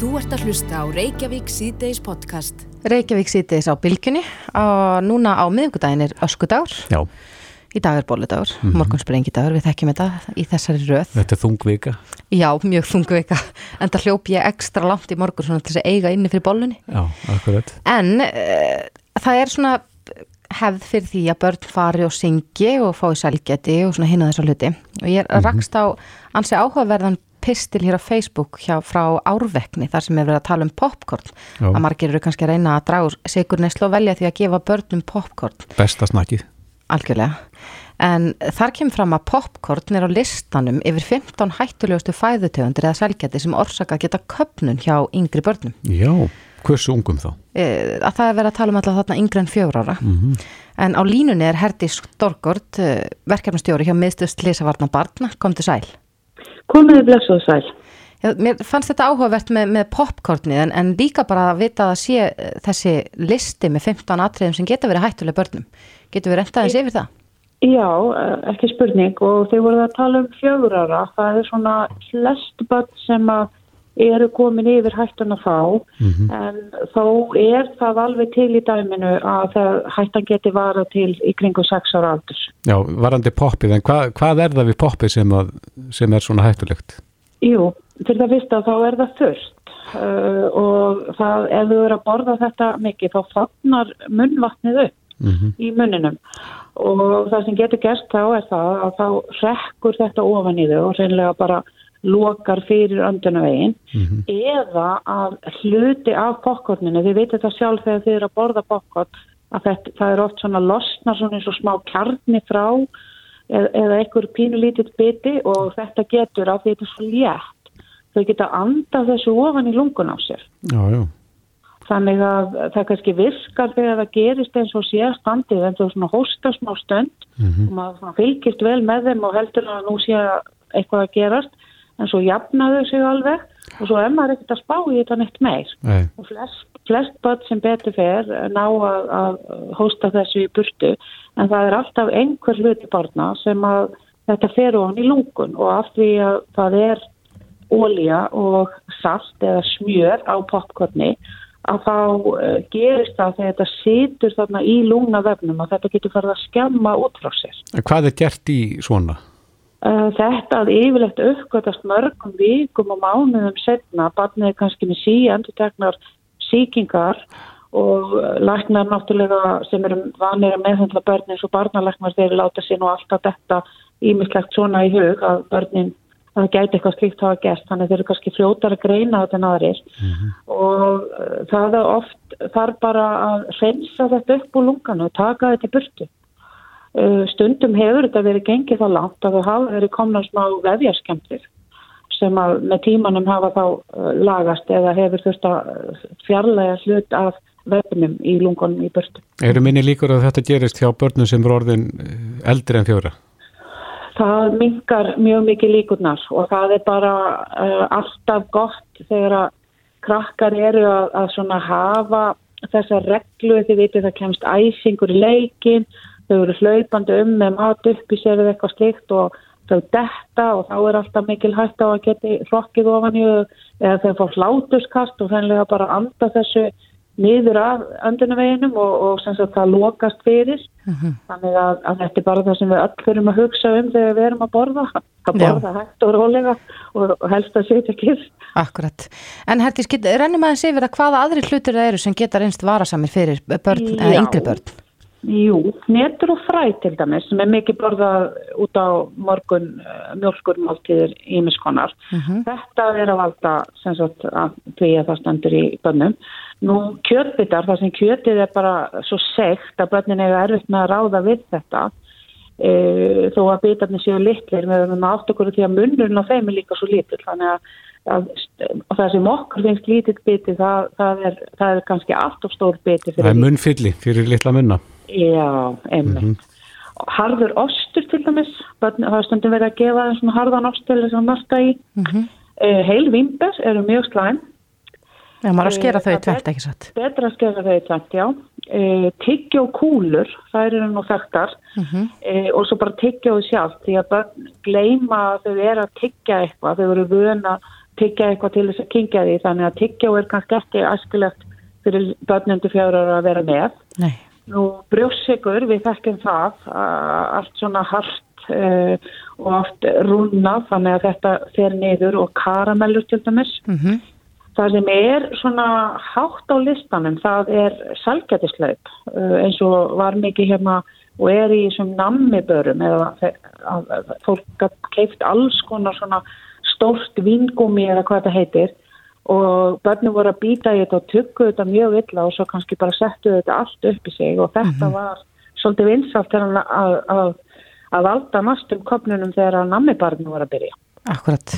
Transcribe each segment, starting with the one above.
Þú ert að hlusta á Reykjavík síðdeis podcast. Reykjavík síðdeis á bylgjunni og núna á miðugudaginn er öskudagur. Já, Í dag er bóludagur, mm -hmm. morgun sprengidagur, við þekkjum þetta í þessari röð. þetta er þungvika. Já, mjög þungveika, en það hljóp ég ekstra langt í morgun svona til þess að eiga inni fyrir bólunni. Já, akkurat. En uh, það er svona hefð fyrir því að börn fari og syngi og fái sælgeti og svona hinn að þessa hluti. Og ég Mhm. rakst á ansi áhugaverðan pistil hér á Facebook hjá frá árvekni þar sem er verið að tala um popcorn. Já. Að margir eru kannski að reyna að draga úr sigur neyslu og velja því að gefa börnum popcorn. Besta snakkið. Algjörlega. En þar kemur fram að popcorn er á listanum yfir 15 hættulegustu fæðutegundir eða sælgæti sem orsaka geta köpnun hjá yngri börnum. Já, hversu ungum þá? E, að það er verið að tala um alltaf þarna yngri en fjögur ára. Mhm. En á línunni er Herdís Storgård, e, verkefnastjóri hjá miðstöðst Lísavarna barna, kom til sæl. Komiði blessuð sæl. Já, mér fannst þetta áhugavert með, með popcornið en, en líka bara að vita að sé eh, þessi listi með 15 atriðum sem geta verið hættulega börnum. Getur við rentaðins yfir það? Já, eh, ekki spurning og þau voruð að tala um fjögur ára. Það er svona flest börn sem að eru komin yfir hættun að fá en þó er það alveg til í dæminu að það hættan geti vara til í kringu 6 ára aldurs. Já, varandi poppið, en hva, hvað er það við poppið sem, að, sem er svona hættulegt? Jú, til það fyrsta þá er það þurft uh, og það, ef þú eru að borða þetta mikið þá fagnar munnvatnið upp Mm í munninum. Og það sem getur gerst þá er það að þá rekkur þetta ofan í þau og reynilega bara lokar fyrir öndunavegin eða að hluti af popcorninu, þið veitir það sjálf þegar þið eru að borða popcorn að þetta, það er oft svona losnar svona eins og smá kjarni frá eða, eða einhver pínu lítið biti og þetta getur að þetta er svo létt. Þau geta andað þessu ofan í lungun á sér. Já, já. Þannig að það kannski virkar þegar það gerist eins og sé standið en þú svona hósta smá stönd og maður fylgist vel með þeim og heldur að nú sé eitthvað að gerast en svo jafnaðu sig alveg og svo er maður ekkert að spá í þetta neitt meir. Nei. Og flest, flest börn sem betur fer ná að, að hósta þessu í burtu en það er alltaf einhver hluti barna sem að þetta fer ofan í lungun og af því að það er ólja og salt eða smjör á popcorni að þá uh, gerist það þegar þetta situr þarna í lúnavefnum og þetta getur farið að skemma út frá sér. Hvað er gert í svona? Uh, þetta að yfirlegt uppgötast mörgum vikum og mánuðum setna, barnið er kannski með sí, endur síkingar og uh, læknar náttúrulega sem eru vanir að meðhendla börn eins og barnalæknar þeir láta sér nú alltaf þetta ímislegt svona í hug að börnin að það gæti eitthvað slíkt hafa gert þannig þeir eru kannski fljótar að greina þetta en aðrir. Og uh, það er oft þarf bara að hreinsa þetta upp úr lunganu og taka þetta í burtu stundum hefur þetta verið gengið það langt að það hafa verið komna smá vefjarskemtir sem að með tímanum hafa þá uh, lagast eða hefur þurft að uh, fjarlæga hlut af vefnum í lungunum í burtu. Eru minni líkur að þetta gerist hjá börnum sem er orðin eh, eldri en fjóra? Það mingar mjög mikið líkurnar og það er bara uh, alltaf gott þegar að krakkar eru að, að svona hafa þessa reglu því vitið það kemst æsingur í leikin, þau eru hlaupandi um með mat upp í sér eða eitthvað slikt og þau detta og þá er alltaf mikil hægt á að geti hrokkið ofan í þau eða þegar fá hlátuskast og þennlega bara anda þessu niður af öndunaveginum og, og sem sagt það lokast fyrir þannig að, að þetta er bara það sem við öll þurfum að hugsa um þegar við erum að borða að Já. borða hægt og rólega og, helst að setja kyrst Akkurat. En get- rennum aðeins yfir að hvaða aðri hlutur það eru sem geta reynst varasamir fyrir börn eða Já. yngri börn? Jú, netur og fræ til dæmis sem er mikið borðað út á morgun uh, mjölkurmáltíður ímiskonar. Þetta er að valda sem sagt að því að það stendur í bönnum. Nú kjötbitar, þar sem kjötið er bara svo segt að bönnin eiga erfitt með að ráða við þetta e, þó að bitarnir séu litlir með að átt okkur því að munnurinn á þeim er líka svo lítill þannig að, að, að það sem okkur finnst lítill biti það, það, er, það er kannski allt of stór biti Það er munnfylli fyrir litla munna. Já, einmitt. Harður ostur til dæmis, börn, það er stundum verið að gefa þeim svona harðan ost til þess að narta í. Mm heil vimber eru mjög slæm, Já, maður að skera Eh, þau í er- ekki satt? betra að skera þau í tvennt, já. E, tyggjó kúlur, það eru nú þekktar e, og svo bara tyggjóðu sjálf því að börn gleyma að þau eru að tyggja eitthvað, þau eru vöna tyggja eitthvað til þess að kingja því þannig að tyggja er kannski ekki æskilegt fyrir börnundu fjárar að vera með. Nei. Nú brjóssikur, við þekkjum það, að allt svona hart uh, og oft rúna þannig að þetta fer niður og karamellur til dæmis. Mm Það sem er svona hátt á listanum, það er salgætislaup uh, eins og var mikið hérna og er í þessum nammibörum eða fólk gat keift alls konar svona stórt vingumi eða hvað þetta heitir og börnum voru að býta í þetta og tuggu þetta mjög illa og svo kannski bara settu þetta allt upp í sig og þetta var svolítið vinsalt að, að, að, valda nastum kopnunum þegar að nammibarnum voru að byrja. Akkurat.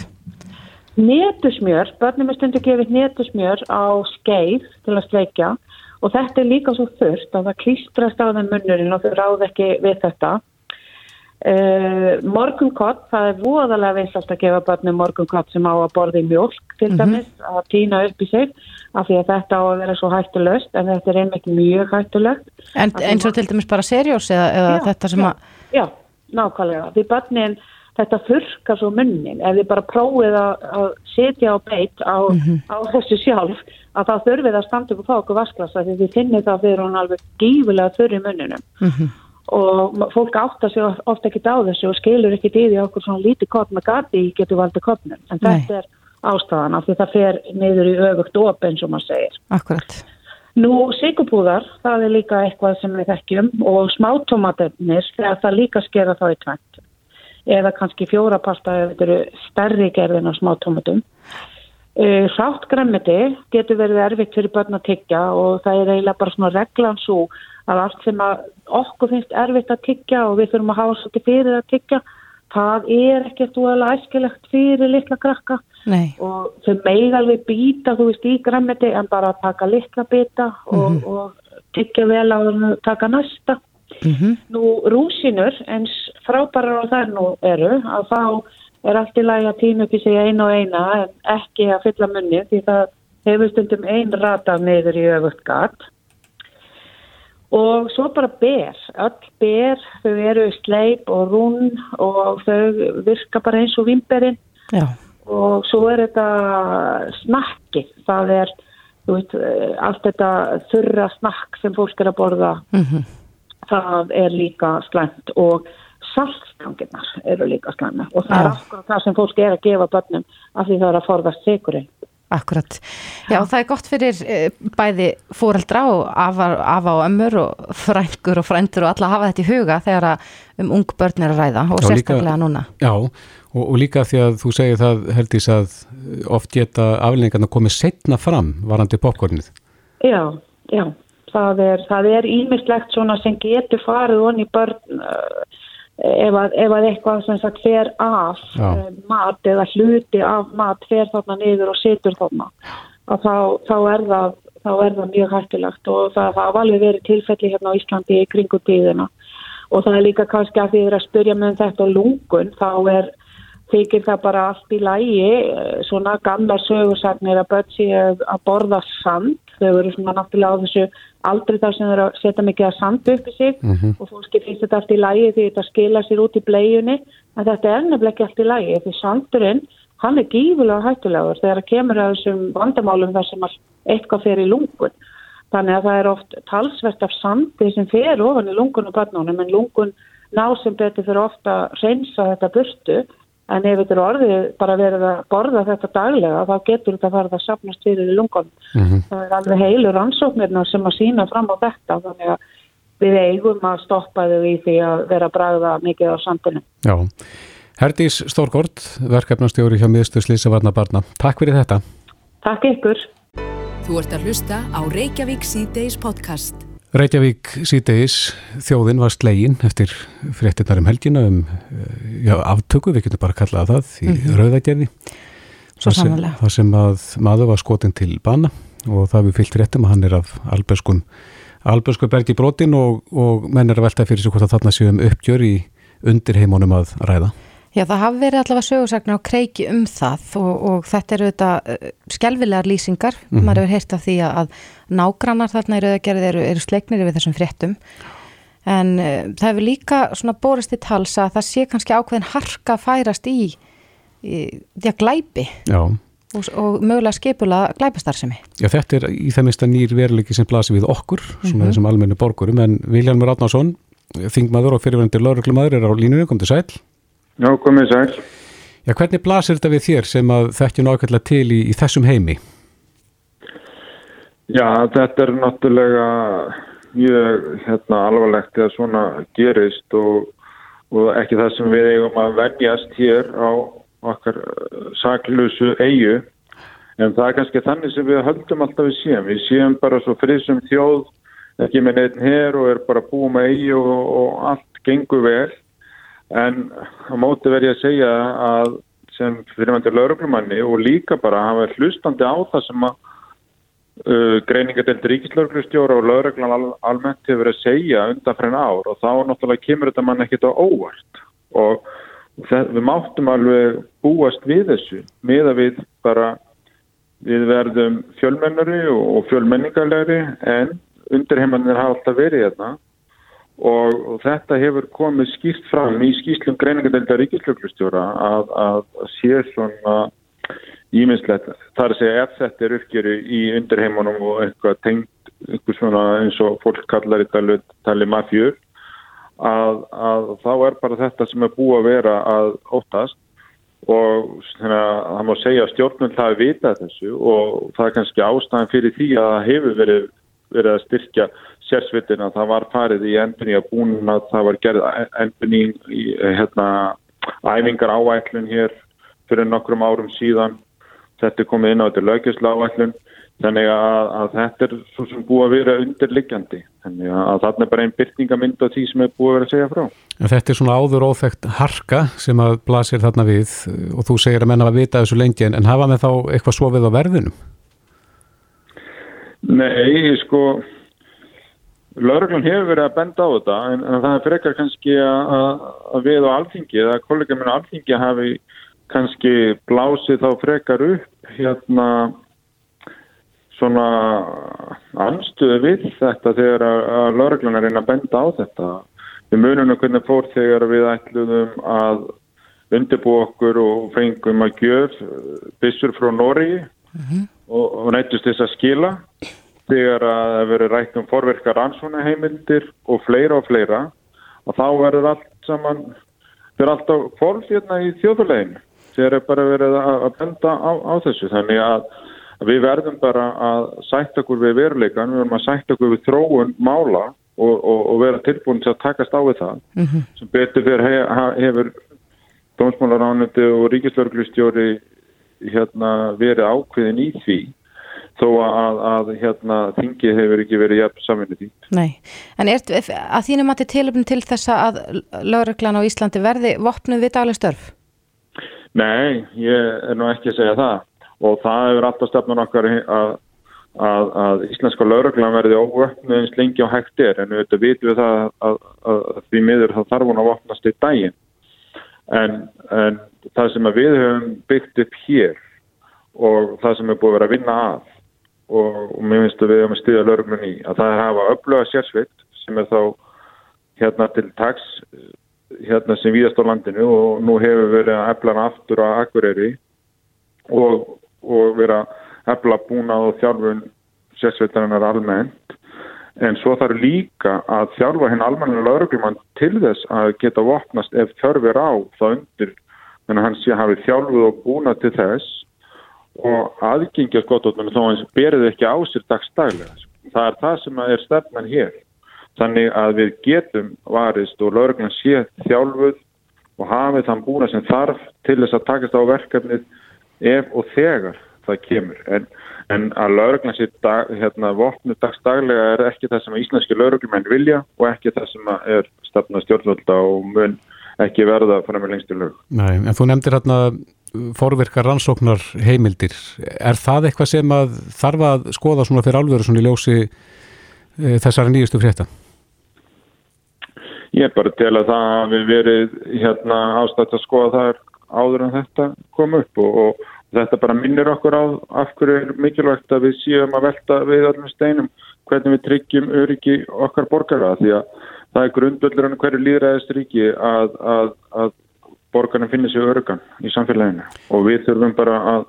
Netusmjör, börnum er stundu gefið netusmjör á skeið til að sleikja og þetta er líka svo þurft að það klístrast á þeim munnurinn og þau ráð ekki við þetta. Uh, morgunkott, það er voðalega vinsast að gefa börnum morgunkott sem á að borði mjölk til dæmis að týna upp í sig af því að þetta á að vera svo hættulöst en þetta er einmitt mjög hættulegt. En eins og til dæmis bara serjós eða, eða Já, þetta sem já, að, Já, nákvæmlega. Því börnin, þetta þurrkar svo munnin. Ef þið bara prófið að, að setja á beitt á, á þessu sjálf, að þá þurfið að standa upp og fá okkur vasklasa því þið finnir það fyrir hún alveg gífulega þurr í munninum. Og fólk áttar sig ofta ekkit á þessu og skilur ekkit í því að okkur svona lítið kopp með gati getur valdið koppnum. En Nei. þetta er ástæðan af því það fer niður í öfugt op eins og maður segir. akkurat. Nú, sigurpúðar, það er líka eitthvað sem við þekkjum og smátómatarnir, þegar það líka skera þá í tvent. Eða kannski fjórapasta ef þetta eru stærri gerðin á smátómatum. Uh, Sátt græmiti getur verið erfitt fyrir börn að tyggja og það er eiginlega bara svona reglan svo að allt sem að okkur finnst erfitt að tyggja og við þurfum að hafa svolítið fyrir að tyggja, það er ekkert úalega æskilegt fyrir litla krakka. Nei, og þau meig alveg býta þú veist í græmiti en bara taka litla bita og, og tyggja vel að taka næsta. Mhm, nú rúsinur eins frábærar á þær nú eru að þá er allt í lagi að týna upp í sig einu og eina en ekki að fylla munni því það hefur stundum ein rata niður í öfugt gat og svo bara ber öll ber, þau eru sleip og rún og þau virka bara eins og vimberinn og svo er þetta snakki, það er veit, eh, allt þetta þurra snakk sem fólk er að borða mhm, það er líka slæmt. Og saltstanginnar eru líka slæmna og það er Já. akkurat það sem fólk er að gefa börnum af því það er að forðast sigurinn akkurat. Já, það er gott fyrir eh, bæði fóreldra og afa, afa og ömmur og frængur og frændur og alla hafa þetta í huga þegar að um ung börn er að ræða og Já, líka- sérstaklega núna. Já, og, og líka því að þú segir það, Herdís, að oft geta aflengarna komið setna fram varandi popcornið. Já, já, það er, það er ímislegt svona sem getur farið onni börn uh, ef, að, ef að eitthvað sem sagt fer af Já. uh, mat eða hluti af mat fer þarna niður og situr þarna að þá, þá, er það, þá er það mjög hættulegt og það hafa alveg verið tilfelli hérna á Íslandi í kringu tíðina og það er líka kannski að því að spyrja með þetta á lungun þá er þykir það bara allt í lægi svona gamla sögursagnir að börn sé að borða sand. Þau eru svona náttúrulega á þessu aldrei þar sem þau eru að setja mikið að sand upp í sig Mhm. og fólki finnst þetta allt í lægi því þetta skila sér út í bleiunni en þetta er nefnilega ekki allt í lægi því sandurinn, hann er gífulega hættulegur þegar það kemur að þessum vandamálum þar sem að eitthvað fer í lungun. Þannig að það er oft talsvert af sandi sem fer ofan í lungun og barnunum en lungun ná sem betur fyrir ofta reynsa þetta burtu en ef þetta er orðið bara verið að borða þetta daglega þá getur þetta farið að sapnast fyrir í lungun Mhm. það er alveg heilu rannsóknirna sem að sína fram á þetta þannig að við eigum að stoppa þau í því að vera að bragða mikið á sandinu Já. Herdís Stórgård, verkefnastjóri hjá miðstöð Slísavarna barna. Takk fyrir þetta. Takk ykkur Þú ert að hlusta á Reykjavík C-Days podcast. Reykjavík síðdeis, þjóðin var slegin eftir fréttinnar um helgina um eh, já, aftöku, við getum bara kallað það í Mhm. rauðagerði. Svo Þar þar sem að maður var skotin til bana og það við fyllt réttum að hann er af alberskum, albersku bergi brotin og, og menn er að velta fyrir sig hvort að þarna séum uppgjör í undir heimunum að ræða. Já, það hafi verið allavega sögursagnar á kreiki um það og, og þetta eru þetta skelvilegar lýsingar, Mhm. maður hefur heyrt af því að, að nágrannar þarna í rauðagerði eru, eru sleiknir við þessum fréttum en uh, það hefur líka svona borist í talsa að það sé kannski ákveðin harka að færast í, í að glæpi Já, og, og mögulega skipula glæpastarsemi. Já, þetta er í það mista nýr veruleiki sem blasir við okkur, svona mm -hmm. þessum almennu borgurum, en Vilhelmur Átnarsson, þingmaður og fyrirvendir lauruglumadur er á línunni, kom til sæl. Já, komið sæl. Já, hvernig blasir þetta við þér sem að þekkjum ákveðlega til í, í þessum heimi? Já, þetta er náttúrulega mjög hérna, alvarlegt þegar svona gerist og, og ekki það sem við eigum að venjast hér á okkar uh, saklusu eigu en það er kannski þannig sem við höldum alltaf við séum. Við séum bara svo frisum þjóð, ekki með neitt hér og er bara búið með eigu og, og allt gengur vel en á móti verði að segja að sem fyrirvendur lauruglumanni og líka bara hafa hlustandi á það sem að uh, greiningadelt ríkislauglustjóra og lauruglan al almennt hefur verið að segja undan fyrir en ár og þá náttúrulega kemur þetta mann ekkit á óvart. Og það, við máttum alveg búast við þessu með að við bara við verðum fjölmennari og fjölmenningarlegri en undirheimannir hafa alltaf verið hérna og, og þetta hefur komið skýrt fram í skýrslum greiningadelda ríkislauglustjóra að, að sé svona íminnslegt. Það er að segja ef þetta er uppgjöru í undirheimunum og eitthvað tengt, eitthvað svona eins og fólk kallar í tali, tali mafjur, að, að þá er bara þetta sem er búið að vera að óttast og að það má segja stjórnum það er vitað þessu og það er kannski ástæðan fyrir því að það hefur verið, verið að styrkja sérsvitin að það var farið í endurni að búin að það var gerð endurni í hérna, æfingar áætlun hér fyrir nokkrum árum síðan þetta er komið inn á þetta lögjusla áætlun þannig að, að þetta er svo sem búið að vera undirliggjandi þannig að þarna er bara einn byrtingamind á því sem er búið að vera að segja frá. En þetta er svona áður óþægt harka sem að blasir þarna við og þú segir að menna að vita þessu lengi en hafa með þá eitthvað svo við á verðinum? Nei, sko Lörglun hefur verið að benda á þetta en, en það er frekar kannski að, að við á alþingi eða kollega minn á alþingi hafi kannski blásið þá frekar upp hérna svona anstuðu við þetta þegar að, að lauruglunar reyna að benda á þetta. Við munum hvernig fór þegar við ætluðum að undirbú okkur og fengum að gjöf byssur frá Nóri mm -hmm. og, og nættist þess að skila þegar að það verið rætt um forverkar ansvona og fleira og fleira og þá verður allt saman fyrir alltaf fólk hérna í þjóðuleginu þeir eru bara verið að benda á, á þessu. Þannig að við verðum bara að sætta okkur við veruleikan, við verðum að sætta okkur við þróun mála og, og, og vera tilbúin til að takast á við það. Mm -hmm. sem betur fyrir hef, hefur dómsmálaránandi og ríkislörglustjóri hérna, verið ákveðin í því þó að, að hérna, þingið hefur ekki verið jafn saminu því. Nei, en er að þínum að til tilöfnum til þessa að lauruglan á Íslandi verði vopnuð við dagleg störf? Nei, ég er nú ekki að segja það og það hefur alltaf stefnun okkar að, að, að íslenska lauruglan verði óvöfnu eins lengi á hægt er en við veitum við það að, að því miður það þarf hún að vopnast í daginn en, en það sem við höfum byggt upp hér og það sem er búið að vera að vinna að og, og mér finnst að við höfum að styðja lauruglun í að það er að hafa öfluga sérsvitt sem er þá hérna til tags hérna sem víðast á landinu og nú hefur verið að efla hann aftur á Akureyri og, og verið að efla búnað og þjálfun sérsveitarinnar almennt. En svo þarf líka að þjálfa henn almenna lauruglumann til þess að geta vopnast ef þörfir á það undir þannig að hann sé að hafi þjálfuð og búnað til þess og aðgengja skototnum þó hans berið ekki á sér dagstælega það er það sem er stefnan hér. Þannig að við getum varist og lauruglan sé þjálfuð og hafið þann búna sem þarf til þess að takast á verkefnið ef og þegar það kemur. En, en að lauruglan sé dag, hérna, vopnu dagstaglega er ekki það sem íslenski lauruglumenn vilja og ekki það sem er stefna stjórnvölda og mun ekki verða frá með lengstu lög. Nei, en þú nefndir hérna forverkar rannsóknar heimildir. Er það eitthvað sem að þarf að skoða svona fyrir alvöru svona í ljósi e, þessari nýjustu frétta? Ég er bara til að það hafi verið hérna, ástætt að skoða þar áður en þetta kom upp og, og þetta bara minnir okkur á af hverju er mikilvægt að við séum að velta við allum steinum hvernig við tryggjum öryggi okkar borgara því að það er grundvöldur en hverju líðræðist ríki að, að, að borgarna finnir sig öryggan í samfélaginu og við þurfum bara að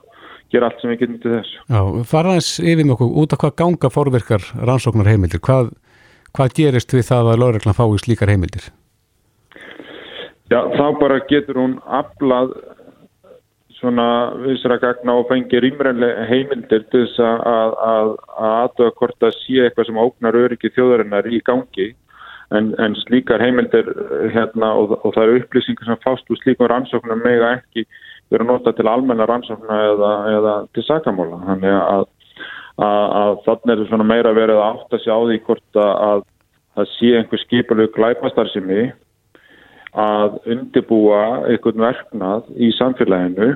gera allt sem við getum til þess. Já, faraðins yfir okkur út af hvað ganga forverkar rannsóknar heimildir. Hvað, hvað gerist við það að lögreglan fái slíkar heimildir? Já, þá bara getur hún aflað svona vissra gagna og fengi rýmrænlega heimildir til þess að að aðtöða hvort að sé eitthvað sem ógnar öryggi þjóðarinnar í gangi en, en slíkar heimildir hérna og, og það eru upplýsingar sem fást úr slíkum rannsóknum mega ekki vera nota til almenna rannsókna eða, eða til sakamóla þannig að, að, að þannig er svona meira verið að átta sig á því hvort að það sé einhver skipalög glæpastar sem við að undibúa einhvern verknað í samfélaginu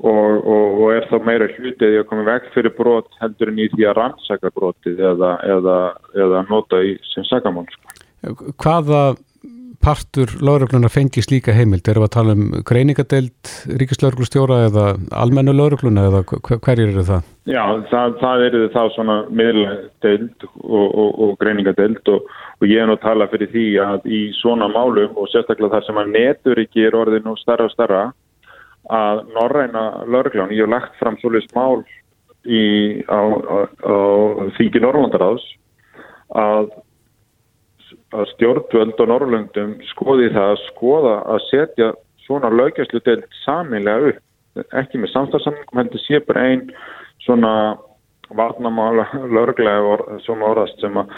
og, og, og er þá meira hlutið í að koma vekk fyrir brot heldur en í því að rannsaka brotið eða, eða, eða nota í sem sagamál. Hvaða partur lauruglunar fengi slíka heimild? Erum við að tala um greiningadeild ríkislauruglustjóra eða almennu laurugluna eða hverjir eru það? Já, það, það eru þá svona miðladeild og, og greiningadeild og ég er nú að tala fyrir því að í svona málum og sérstaklega þar sem að netur ekki er orðið nú starra og starra að norræna lauruglán, ég hef lagt fram svolítið smál í, á, á, á þingi Norrlandaráðs að, að stjórnvöld og Norrlöndum skoði það að skoða að setja svona laugjastlu deilt saminlega upp, ekki með samstagsamningum heldur sé bara einn svona varnamála lauruglega sem orðast sem að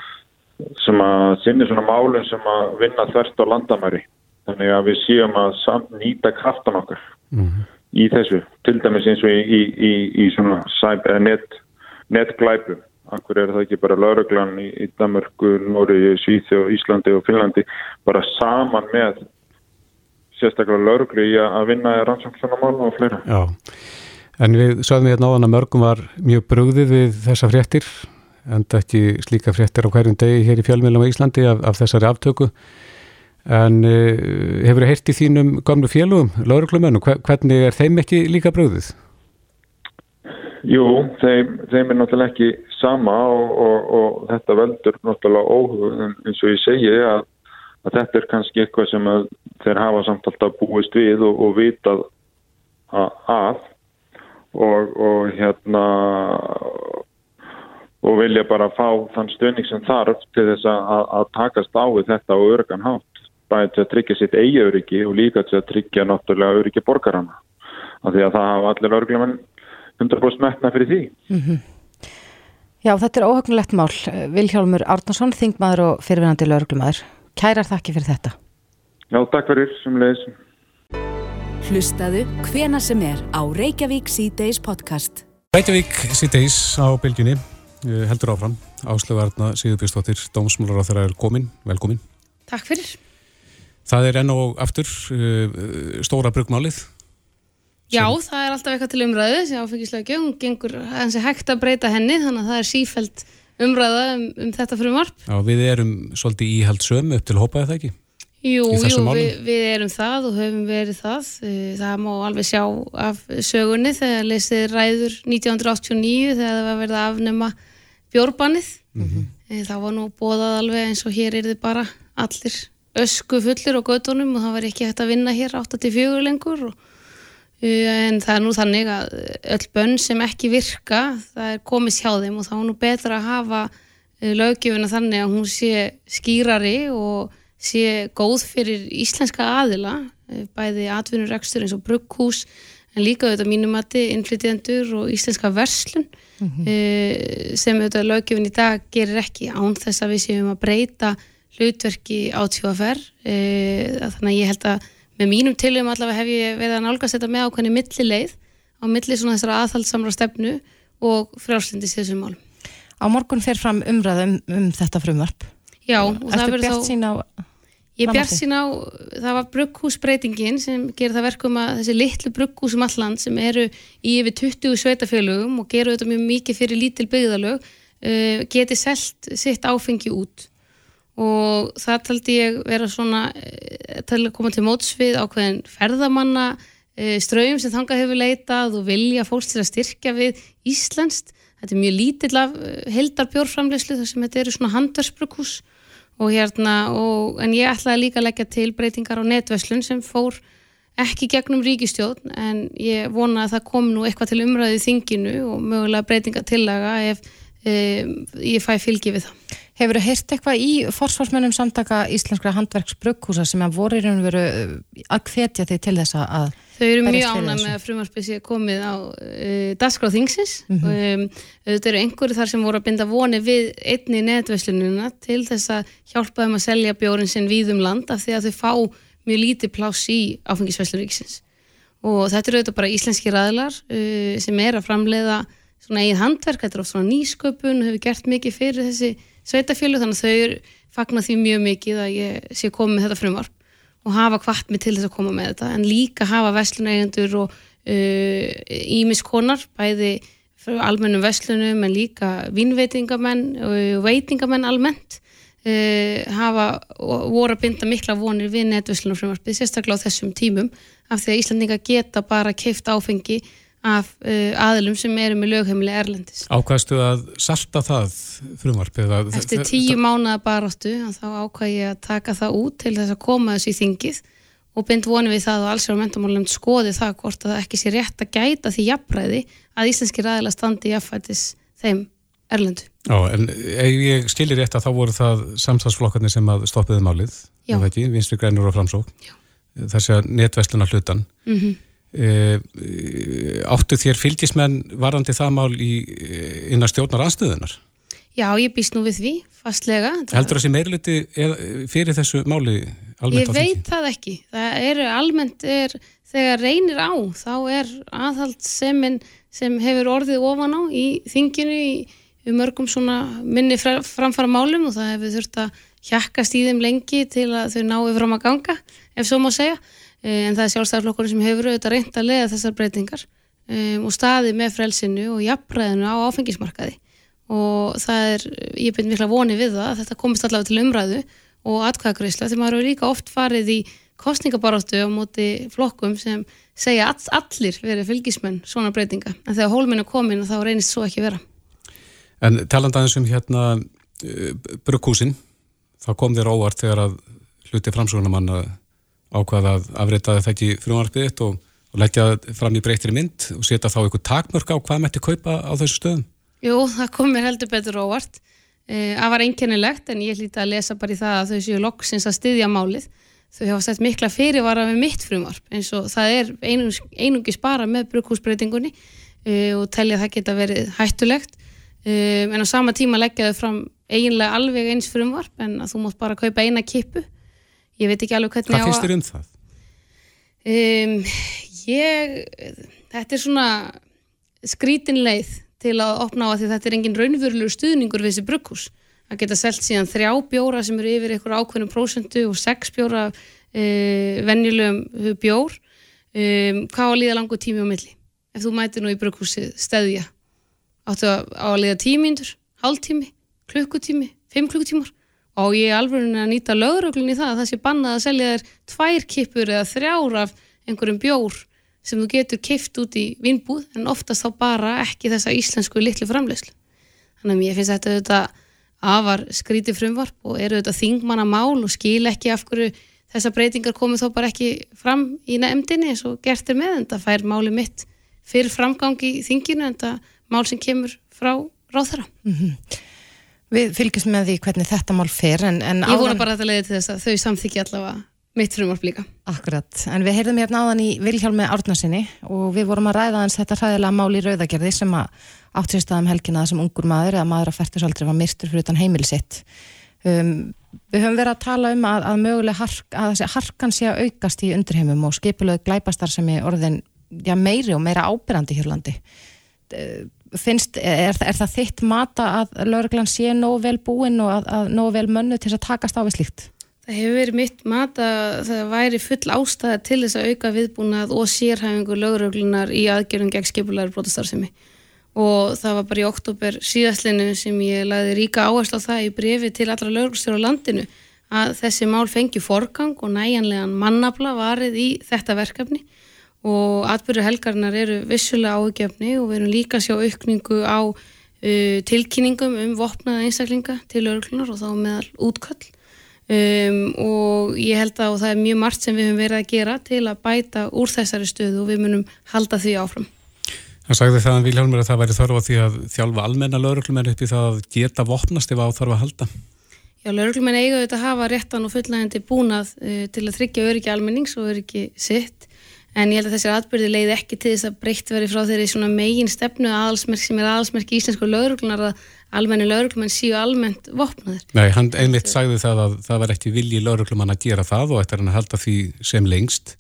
sem að sinni svona málun sem að vinna þvert á landamæri. Þannig að við séum að nýta kraftan okkar mm -hmm. í þessu, til dæmis eins og í, í, í, í svona net, netglæpum Akkur er það ekki bara lauruglan í, í Danmarku, Nóri, Svíþjóð, Íslandi og Finnlandi bara saman með sérstaklega lauruglu í að vinna rannsóknarmála og fleira. Já, en við sagðum við hérna áðan að mörgum var mjög brugðið við þessa fréttir, en ekki slíka fréttir á hverjum degi hér í fjölmjölum á Íslandi af, af þessari aftöku. En uh, hefur þið heyrt í þínum gamlu félugum, lauruglumönnum, hvernig er þeim ekki líka bröðið? Jú, þeim, þeim er náttúrulega ekki sama og, og, og þetta veldur náttúrulega óhug eins og ég segi að, að þetta er kannski eitthvað sem þeir hafa samt alltaf búist við og, og vitað að og hérna og vilja bara fá þann stöning sem þarf til þess að, að takast á þetta og örgan hátt bæði til að tryggja sitt eigi öryggi og líka til að tryggja náttúrulega öryggi borgarana. Af því að það hafa allir örglumenn 100% metna fyrir því. Mm -hmm. Já, þetta er óhagnulegt mál. Vilhjálmur Árnarsson, þingmaður og fyrirvinandi örglumæður. Kærar þakki fyrir þetta. Já, takk fyrir sem leiðis. Hlustaðu hvena sem er á Reykjavík C-Days podcast. Reykjavík C-Days á bylginni eh, heldur áfram. Áslöfarna Sýðubjörnstóttir, dómsmálar á þeirra er komin. Velkomin. Takk fyrir. Það er enn og aftur uh, stóra bruggmálið. Já, það er alltaf eitthvað til umræðu sem áfengislega hún gengur hansi hægt að breyta henni þannig að það er sífælt umræða um, um þetta frumarp. Já, við erum svolítið íhald sömu upp til hópaði það ekki? Jú, jú við, við erum það og höfum verið það. Uh, það má alveg sjá af sögunni þegar lesið ræður 1989 þegar það var verið að afnema bjórbannið. Mm -hmm. Það var nú bóðað alveg eins og hér er þið bara allir ösku fullir á gödunum og það var ekki hægt að vinna hér 8-4 lengur og, en það er nú þannig að öll bönn sem ekki virka það er komist hjá þeim og þá er nú betra að hafa lögjöfuna þannig að hún sé skýrari og sé góð fyrir íslenska aðila bæði atvinnurekstur eins og brugghús en líka auðvitað mínumatti, innflytjendur og íslenska verslun mm -hmm. sem auðvitað lögjöfun í dag gerir ekki án þess að við séum að breyta hlutverki á tjóðaferð e, þannig að ég held að með mínum tilum allavega hef ég verið að nálgast þetta með ákveðni millileið á milli svona þessara aðhaldsamra stefnu og frjálslindis þessum málum. Á morgun fer fram umræðum um, þetta frumvarp. Já, og Ertu það verður þá... Erstu bjart sín á... Ég bjart sín á, það var brugghúsbreytingin sem gerir það verkum að þessi litlu brugghúsum alland sem eru í yfir 20 sveitafjölugum og gerur þetta mjög mikið fyrir lítil byggðalög uh, geti selt sitt áfengi út og það taldi ég vera svona eh, til að koma til mótsvið ákveðin ferðamanna eh, ströym sem þanga hefur leitað og vilja fólks til að styrkja við Íslandst þetta er mjög lítill af eh, heldar bjórframlegslu þar sem þetta eru svona handversbrukús og hérna og, en ég ætlaði líka að leggja til breytingar á netveslun sem fór ekki gegnum ríkistjón en ég vona að það kom nú eitthvað til umræðið þinginu og mögulega breytingatillaga ef um, ég fæ fylgi við það. Hefur þið heyrt eitthvað í forsvarsmennum samtaka Íslenskra handverksbrukkhúsa sem að voru í raun og veru að hvetja þið til þess að Þau eru mjög ána með að frumarspið sé komið á uh, Dasgrau Þingsins. Mm -hmm. um, auðvitað eru einhverju þar sem voru að binda voni við einni netvæslununa til þess að hjálpa þeim að selja bjórin sinn víðum land af því að þau fá mjög lítið pláss í áfengisvæslun ríksins og þetta eru auðvitað bara íslenski ræðlar uh, sem er að framleiða svona eigið handverk, þetta er oft svona nýsköpun hefur gert mikið fyrir þessi sveitafjölu þannig að þau fagnar því mjög mikið að ég sé komið með þetta frumvarp og hafa kvart mig til þess að koma með þetta en líka hafa vestlunægjandur og ímiskonar uh, bæði almennum vestlunum en líka vínveitingamenn og veitingamenn almennt uh, hafa voru að binda mikla vonir við netveslunum frumarpið sérstaklega á þessum tímum af því að Íslandinga geta bara keift áfengi af uh, aðlum sem eru með lögheimli Erlendis. Ákvæðstu að salta það frumvarpið? Eftir tíu mánuða baráttu þá ákvæði ég að taka það út til þess að koma þessu í þingið og bynd vonið við það og alls er á mentamálum skoði það hvort að það ekki sé rétt að gæta því jafnræði að íslenski ræðilega standi jafnfættis þeim Erlendu. Já, en ef ég skilir rétt að þá voru það samstagsflokkarnir sem að stoppiði málið, vinstri grænur og framsók, þessi að netvæsluna hlutan. Mm -hmm. Eh, áttu þér fylgismenn varandi það mál í eh, innar stjórnar anstöðunar? Já, ég býst nú við því, fastlega. Heldur það sem meirluti fyrir þessu máli almennt ég á því? Ég veit það ekki. Það er almennt, er, þegar reynir á, þá er aðhald seminn sem hefur orðið ofan á í þinginu í, í mörgum svona minni framfara málum og það hefur þurft að hjakkast í þeim lengi til að þau náu fram að ganga, ef svo má segja. Eh, en það er sjálfstæðarflokkurinn sem hefur auðvitað reynd að leiða þessar breytingar um, og staði með frelsinu og jafnræðinu á áfengismarkaði. Og það er, ég byrði mikla voni við það að þetta komist allavega til umræðu og atkvæðagreysla því maður eru líka oft farið í kostningabaróttu á móti flokkum sem segja all, allir verið fylgismenn svona breytinga. En þegar hólminu komin þá reynist svo ekki vera. En talandaðins um hérna uh, brukkúsin, þá kom þér óvart þegar að hluti framsóknumanna ákvaða að afrita þetta ekki frumvarpið þitt og, og leggja fram í breytri mynd og setja þá eitthvað takmörk á hvað mætti kaupa á þessu stöðum? Jú, það kom mér heldur betur óvart. Það e, var einkennilegt en ég hlýtti að lesa bara í það að þau séu loksins að styðja málið. Þau hafa sett mikla fyrirvara með mitt frumvarp eins og það er einungs, einungis bara með brukhúsbreytingunni e, og telja það geta verið hættulegt. E, en á sama tíma leggja þau fram eiginlega alveg eins frumvarp en að þú mótt bara kaupa eina kippu ég veit ekki alveg hvernig Hvað finnst þér um það? Um, ég, þetta er svona skrítin leið til að opna á að því þetta er engin raunverulegur stuðningur við þessi brugghús. Að geta selgt síðan þrjá bjóra sem eru yfir einhver ákveðnum prósentu og sex bjóra uh, venjulegum bjór. Um, hvað á að líða langu tími á milli? Ef þú mætir nú í brugghúsi stæðja áttu að, á að líða tímindur hálftími, klukkutími, fimm klukkutímar og ég er alveg að nýta lögröglun í það að það sé bannað að selja þér tvær kippur eða þrjár af einhverjum bjór sem þú getur kipt út í vinnbúð en oftast þá bara ekki þessa íslensku litlu framlegslu. Þannig að mér finnst þetta auðvitað afar skríti frumvarp og eru auðvitað þingmanna mál og skil ekki af hverju þessa breytingar komið þó bara ekki fram í nefndinni eins og gertir með en það fær máli mitt fyrir framgangi í þinginu en það mál sem kemur frá ráðherra. Mm -hmm. Við fylgjum með því hvernig þetta mál fer en, en Ég vona bara að þetta leiði til þess að þau samþykja allavega mitt frumvarp líka. Akkurat, en við heyrðum hérna áðan í Vilhjálmi Árnarsinni og við vorum að ræða hans þetta hræðilega mál í rauðagerði sem að áttrýstaðum helgina þessum ungur maður eða maður að færtusaldri var myrstur fyrir utan heimilisitt. Um, við höfum verið að tala um að, að möguleg hark, að harkan sé að aukast í undirheimum og skipulög glæpastar sem er orðin já, meiri og meira ábyrrandi hérlandi finnst, er, er það þitt mata að lauruglan sé nóg vel búin og að, að nóg vel mönnu til að takast á við slíkt? Það hefur verið mitt mata að það væri full ástæða til þess að auka viðbúnað og sérhæfingu lauruglunar í aðgerðum gegn skipulari brotastarfsemi og það var bara í oktober síðastlinu sem ég laði ríka áherslu á það í brefi til allra lauruglstjóra á landinu að þessi mál fengi forgang og næjanlegan mannabla varið í þetta verkefni og atbyrju helgarnar eru vissulega áhugjefni og við erum líka að sjá aukningu á uh, tilkynningum um vopnaða einstaklinga til örglunar og þá meðal útköll um, og ég held að það er mjög margt sem við höfum verið að gera til að bæta úr þessari stöðu og við munum halda því áfram. Það sagði það að Vilhelmur að það væri þarf á því að þjálfa almenna lauruglumenn upp í það að geta vopnast ef á þarf að halda. Já, lauruglumenn eiga auðvitað að hafa réttan og fullnægandi búnað uh, til að tryggja öryggi almennings og öryggi sitt en ég held að þessir atbyrði leiði ekki til þess að breytt veri frá þeirri svona megin stefnu aðalsmerk sem er aðalsmerk í íslensku lauruglunar að almenni lauruglumenn síu almennt vopnaðir. Nei, hann einmitt sagði það að það var ekki vilji lauruglumann að gera það og eftir hann að halda því sem lengst.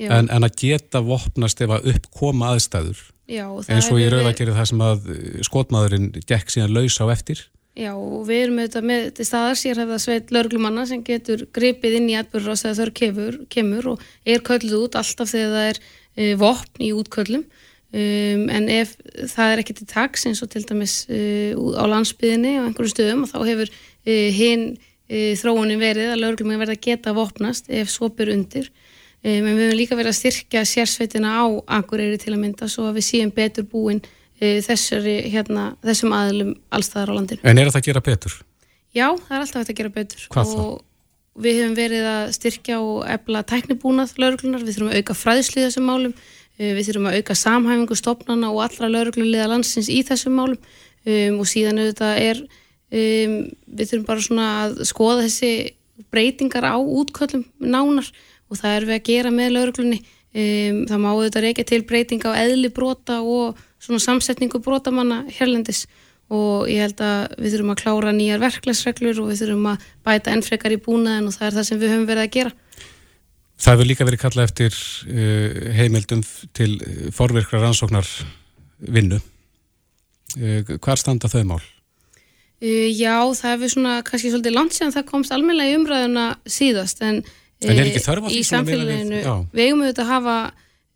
En, en að geta vopnast ef að uppkoma aðstæður. Já, eins og ég rauða að gera það sem að eh, skotmaðurinn gekk síðan laus á eftir Já, og við erum auðvitað með til staðar sérhæfða sveit laurglumanna sem getur gripið inn í atbyrðurás þegar þau kemur, kemur og er kölluð út alltaf þegar það er uh, vopn í útköllum. Um, en ef það er ekki til taks eins og til dæmis uh, á landsbyðinni á einhverju stöðum og þá hefur uh, hinn þróunin verið að laurglumann verða að geta vopnast ef svopur undir. Um, en við höfum líka verið að styrkja sérsveitina á Akureyri til að mynda svo að við séum betur búin uh, þessari, hérna, þessum aðlum allstaðar á landinu. En er það að gera betur? Já, það er alltaf að gera betur. Hvað þá? Við höfum verið að styrkja og efla tæknibúnað lauruglunar, við þurfum að auka fræðslu í þessum málum, uh, við þurfum að auka samhæfingu stopnana og allra lauruglulega landsins í þessum málum um, og síðan auðvitað er, um, við þurfum bara svona að skoða þessi breytingar á útköllum nánar og það er við að gera með lauruglunni um, það má auðvitað reykja til breytinga á eðli brota og svona samsetningu brotamanna hérlendis. Og ég held að við þurfum að klára nýjar verklæsreglur og við þurfum að bæta ennfrekar í búnaðin og það er það sem við höfum verið að gera. Það hefur líka verið kallað eftir uh, heimildum til forvirkra rannsóknar vinnu uh, Hvar standa þau mál? Uh, já, það hefur svona kannski svolítið langt síðan það komst almennilega í umræðuna síðast en En í samfélaginu, við, við eigum auðvitað að hafa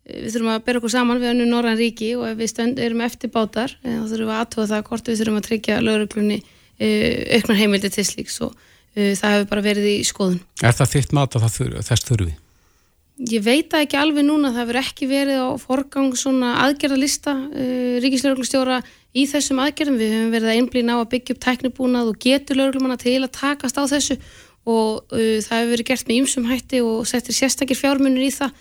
við þurfum að bera okkur saman við önnu Norran ríki og ef við stönd, erum eftir bátar eh, þá þurfum við aðtóða það hvort við þurfum að tryggja lauruglunni uh, auknar heimildi til slíks og uh, það hefur bara verið í skoðun. Er það þitt mat að þur, þess þurfi? Ég veit ekki alveg núna, það hefur ekki verið á forgang svona aðgerðalista uh, ríkislauruglustjóra í þessum aðgerðum, við hefum verið að einblýna á að byggja upp tæknibúnað og getur lauruglumanna til að takast á þessu og uh, það hefur verið gert með ýmsum hætti og settir sérstakir fjármunir í það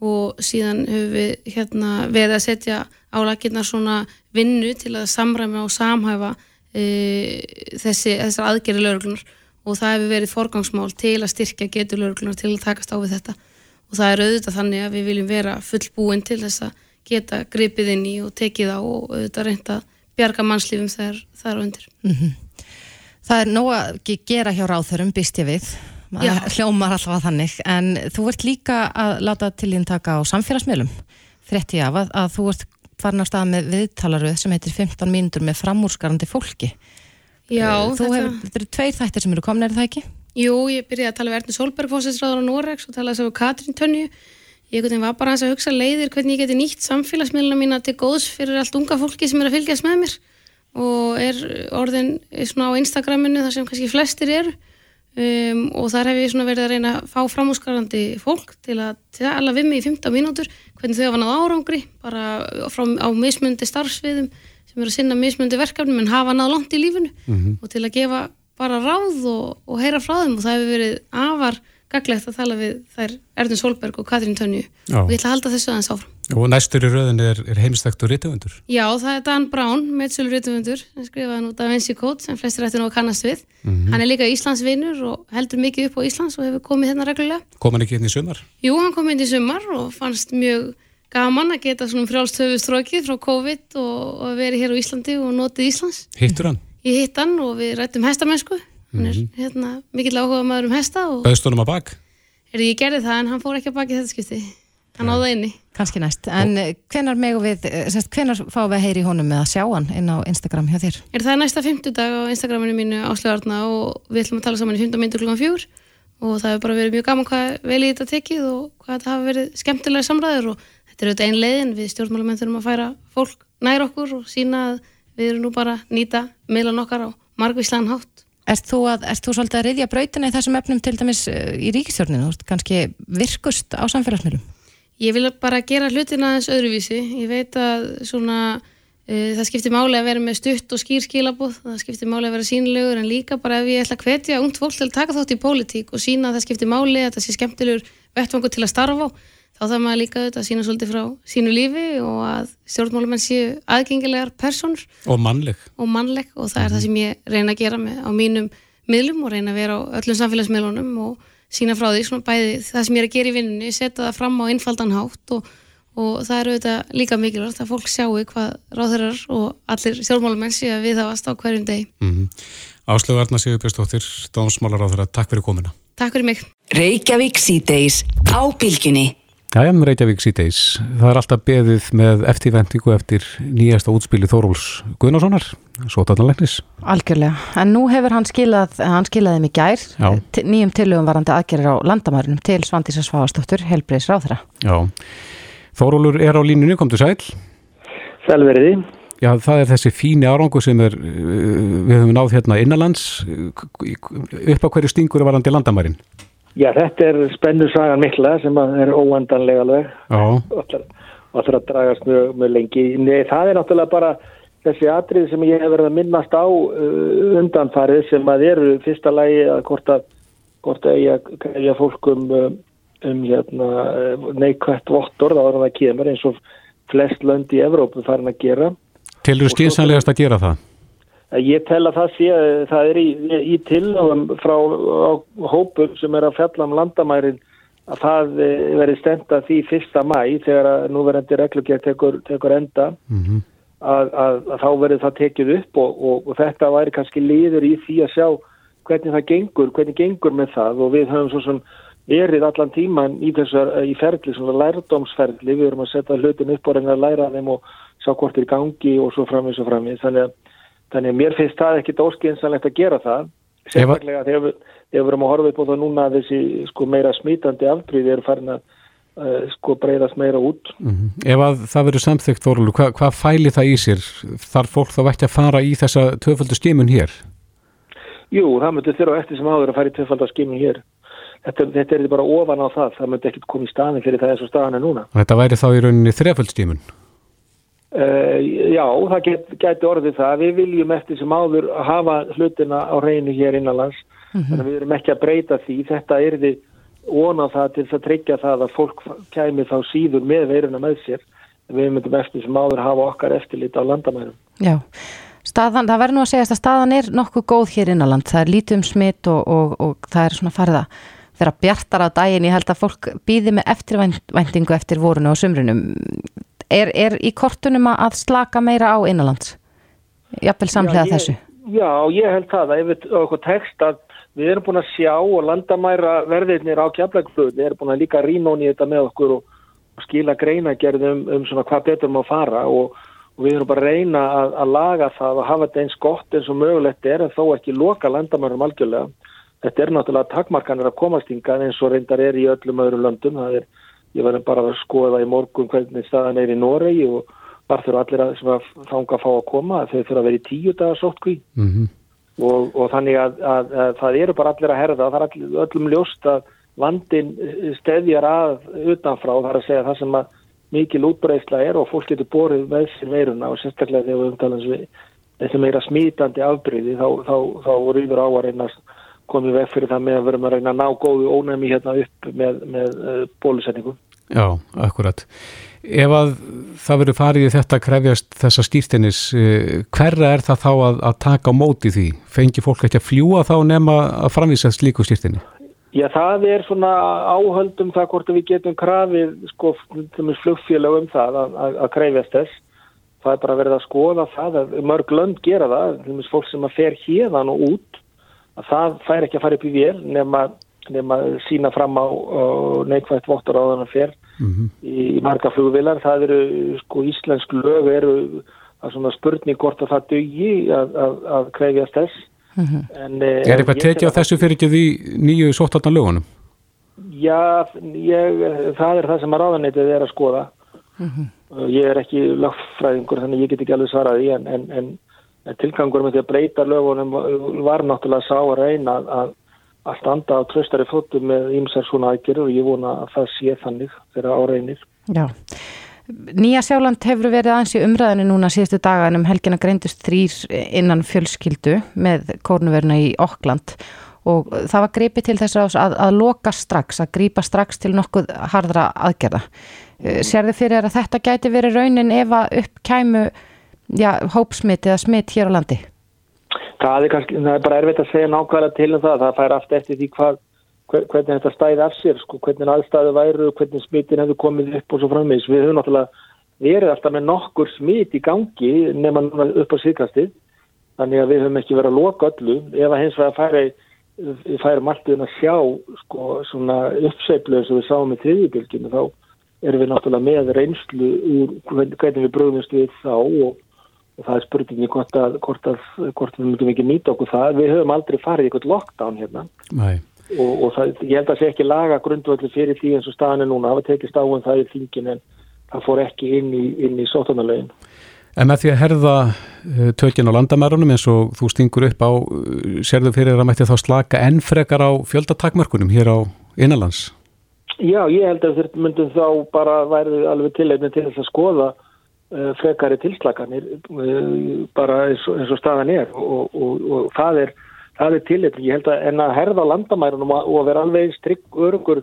og síðan hefur við hérna, verið að setja álaginnar svona vinnu til að samræma og samhæfa uh, þessi, þessar aðgerri lauruglunar og það hefur verið forgangsmál til að styrkja getur lauruglunar til að takast á við þetta og það er auðvitað þannig að við viljum vera fullbúin til þess að geta gripið inn í og tekið á og auðvitað reynda bjarga mannslífum þegar það er undir. Mm -hmm. Það er nóg að gera hjá ráþörum, býst ég við. Hljómar alltaf að þannig. En þú ert líka að láta til þín taka á samfélagsmiðlum. Frétti af að, að þú ert farin á stað með viðtalaröð sem heitir 15 mínútur með framúrskarandi fólki. Já. Þú þetta... hefur, þetta eru tveir þættir sem eru komin, er það ekki? Jú, ég byrjaði að tala við Erna Solberg, fósinsræður á Noregs og talaði þess að Katrín Tönju. Ég var bara að hugsa leiðir hvernig ég geti nýtt samfélagsmiðluna mína til góðs fyrir allt unga fólki sem er að fylgjast með mér og er orðin svona á Instagraminu þar sem kannski flestir eru um, og þar hef ég svona verið að reyna að fá framhúsgarandi fólk til að tala við mig í 15 mínútur hvernig þau hafa náð árangri bara frá, á mismundi starfsviðum sem eru að sinna mismundi verkefnum en hafa náð langt í lífinu mm -hmm. og til að gefa bara ráð og, og heyra frá þeim og það hefur verið afar gaglegt að tala við þær Erðin Solberg og Katrín Tönju og ég ætla að halda þessu aðeins áfram. Og næstur í rauðin er, er heimstaktur rítufundur? Já, það er Dan Brown, meðsölu rítufundur, sem skrifaði nú Da Vinci Code sem flestir ætti nú að kannast við. Mm -hmm. Hann er líka Íslandsvinnur og heldur mikið upp á Íslands og hefur komið hérna reglulega. Kom hann ekki inn í sumar? Jú, hann kom inn í sumar og fannst mjög gaman að geta svona frjálstöfustrókið frá COVID og, og verið hér á Íslandi og notið Íslands. Hittur hann? Ég hitt hann og við rættum hestamennsku. Hann er mhm. hérna, mikill áhuga maður um hesta. Og... Bæðstunum að bak? Er ég gerði það en hann fór ekki að baki þetta skipti. Hann áða inni. Kanski næst. En hvenar megu við, eh, semst, hvenar fáum við að heyri honum með að sjá hann inn á Instagram hjá þér? Er það næsta 50 dag á Instagraminu mínu áslögarna og við ætlum að tala saman í 15 minnur klukkan fjúr og það hefur bara verið mjög gaman hvað vel í þetta tekið og hvað þetta hafi verið skemmtilega samræður og þetta er auðvitað einn leiðin við stjórnmálamenn þurfum að færa fólk nær okkur og sína að við erum nú bara nýta meðlan okkar á margvíslan hátt Erst þú, að, erst þú svolítið að reyðja brautina í þessum efnum til dæmis eh, í ríkistjórninu, kannski virkust á samfélagsmiðlum? Ég vil bara gera hlutina aðeins öðruvísi. Ég veit að svona Uh, það skiptir máli að vera með stutt og skýr skilabóð, það skiptir máli að vera sínilegur en líka bara ef ég ætla að hvetja ungt fólk til að taka þátt í pólitík og sína að það skiptir máli að það sé skemmtilegur vettvangur til að starfa á, þá þarf maður líka að sína svolítið frá sínu lífi og að stjórnmálumenn séu aðgengilegar personur og mannleg. Og, mannleg, og það er það sem ég reyna að gera með, á mínum miðlum og reyna að vera á öllum samfélagsmiðlunum og sína frá því, svona bæði það sem ég er að gera í vinnunni, setja það fram á einfaldan hátt og og það eru auðvitað líka mikilvægt að fólk sjáu hvað ráðherrar og allir stjórnmálamenn séu að við það vast á hverjum degi. Mm -hmm. Áslögu Arna Sigurbjörnsdóttir, Dómsmálar ráðherra, takk fyrir komina. Takk fyrir mig. Jæja, Reykjavík síðdeis. Það er alltaf beðið með eftirvendingu eftir nýjasta útspili Þóróls Gunnarssonar, svo talanlegnis. Algjörlega, en nú hefur hann skilað, hann skilaði mig gær, nýjum tilögum varandi aðgerir á landamærunum til Svandísas Fáastóttur, helbriðs ráðherra. Já. Þórólur er á línunni, kom til sæl. Sælveriði. Já, það er þessi fíni árangu sem er, uh, við höfum náð hérna innanlands, upp á hverju stingur varandi landamærin? Já, þetta er spennu sagan mikla sem er óendanlega alveg. Og það er að dragast mjög, mjög lengi. Nei, það er náttúrulega bara þessi atrið sem ég hef verið að minnast á uh, undanfarið sem að eru fyrsta lægi að hvort að, hvort að ég að fólkum um, um hérna, neikvægt vottor þá er hann að kemur eins og flest lönd í Evrópu farin að gera Tilur skynsanlegast að gera það? Ég tel að það sé það er í, í tilhagum frá hópum sem er að fjalla um landamærin að það eh, veri stenda því fyrsta mæ þegar að núverandi reglugjert tekur, tekur enda. Mm -hmm. að, að, að þá verður það tekið upp og, og, og þetta væri kannski liður í því að sjá hvernig það gengur, hvernig gengur með það. Og við höfum svo sem verið allan tíman í þessar í ferli, svona lærdómsferli. Við erum að setja hlutin upp og reyna að læra þeim og sjá hvort er gangi og svo framins og framins þannig að, þannig að mér finnst það ekkit óskynsanlegt að gera það sérstaklega þegar við, við erum að horfa upp á það núna að þessi sko meira smítandi afbríði eru farin að uh, sko breyðast meira út mm -hmm. Ef að það verður samþygt Þorlu, hvað hva fæli það í sér? Þarf fólk þá ekki að fara í þessa töföldu skimun hér? Jú, það myndir þurfa eftir sem áður að fara í töföldu skimun hér þetta, þetta er bara ofan á það, það myndi ekkert koma í staðin fyrir það eins og staðin er núna. Þetta væri þá í rauninni þreföldstímun? Uh, já, það get, geti orðið það. Við viljum eftir sem áður hafa hlutina á reynu hér innanlands, mm -hmm. við erum ekki að breyta því. Þetta er því óna það til að tryggja það að fólk kæmi þá síður með veiruna með sér. Við myndum eftir sem áður hafa okkar eftirlit á landamærum. Já. Staðan, það verður nú að segja að staðan er nokkuð góð hér innanland, það er lítið um smitt og, og, og það er svona farða vera bjartar á daginn, ég held að fólk býði með eftirvæntingu eftir vorunu og sumrunum. Er, er í kortunum að slaka meira á innanlands? Jafnvel samlega já, þessu? Já, ég held það að ef við okkur text að við erum búin að sjá og landamæra verðirnir á kjaplegflöðin, við erum búin að líka rínóni þetta með okkur og, og skila greina gerðum um svona hvað betur maður fara og, og við erum bara að reyna að, að laga það og hafa þetta eins gott eins og mögulegt er en þó ekki loka landamærum algjörlega Þetta er náttúrulega takmarkanir að komast hingað eins og reyndar er í öllum öðru löndum. Það er, ég var bara að skoða í morgun hvernig staðan er í Noregi og var þurfa allir að, að þanga að fá að koma. Þau þurfa að vera í tíu dagar sóttkví mm -hmm. og, og þannig að, að, að það eru bara allir að herða. Það er allir, öllum ljóst að vandin stefjar að utanfrá. Það er að segja það sem að mikil útbreysla er og fólk getur borðið með sér veiruna og sérstaklega þegar við umtalans við þessi meira smítandi afbríði þá, þá, þá, þá rýður á að reynast komið veg fyrir það með að verðum að reyna að ná góðu ónæmi hérna upp með, með uh, bólusetningu. Já, akkurat. Ef að það verður farið í þetta krefjast þessa skýrtinnis, uh, hverra er það þá að, að taka á móti því? Fengi fólk ekki að fljúa þá nema að framvísa slíku skýrtinni? Já, það er svona áhöldum það hvort við getum krafið sko flugfélag um það að, að, að krefjast þess. Það er bara verið að skoða það að mörg lönd gera það, fólk sem að fer hérðan og út að það fær ekki að fara upp í vél nema, nema sína fram á neikvægt vottur á þannig fyrr mm -hmm. í marga flugvilar. Það eru, sko, íslensk lög eru að svona spurning hvort að það dögi að, að, að krefjast þess. Mm -hmm. en, eh, er eitthvað tekið á þessu fyrir ekki því nýju sóttartan lögunum? Já, ég, það er það sem að ráðanætið er að skoða. Mm -hmm. Ég er ekki lagfræðingur þannig ég get ekki alveg svaraði en, en, en tilgangur með því að breyta lögunum var náttúrulega sá að reyna að, að standa á tröstari fóttu með ímsar svona aðgerður og ég vona að það sé þannig þegar áreinir. Já, Nýja Sjáland hefur verið aðeins í umræðinu núna síðustu daga en um helgina greindust þrýr innan fjölskyldu með kórnuveruna í Okkland og það var greipið til þess að, að loka strax, að grípa strax til nokkuð hardra aðgerða. Eh, Sér þið fyrir að þetta gæti verið raunin ef að upp kæmu já, hópsmitt eða smitt hér á landi? Það er, kannski, það er bara erfitt að segja nákvæmlega til um það. Það fær aftur eftir því hvað hvernig þetta stæði af sér, sko, hvernig aðstæðu væru, hvernig smittin hefur komið upp og svo frammeins. Við höfum náttúrulega verið alltaf með nokkur smit í gangi nema upp á síkastið, þannig að við höfum ekki verið að loka öllu. Ef að hins vegar færi, færum alltaf að sjá sko, svona uppseiplu eins og við sáum í triðjubilginu, þá erum við náttúrulega með reynslu úr hvernig við bröðumst við þá og, og það er spurningi hvort, að, hvort, að, hvort við myndum ekki nýta okkur það. Við höfum aldrei farið í eitthvað lockdown hérna. Nei og, og það, ég held að það sé ekki laga grundvöldu fyrir því eins og staðan er núna, var tekist á en það er þingin en það fór ekki inn í, í sótanarlegin. En með því að herða eh, tökinn á landamærunum eins og þú stingur upp á, eh, sérðu fyrir að mætti þá slaka enn frekar á fjöldatakmörkunum hér á innanlands? Já, ég held að þeir myndum þá bara værið alveg tillegni til þess að skoða frekari tilslaganir uh, bara eins og, eins og staðan er. Og, og, og það er er tillit, ég held að en að herða landamærunum og vera alveg strikk örugur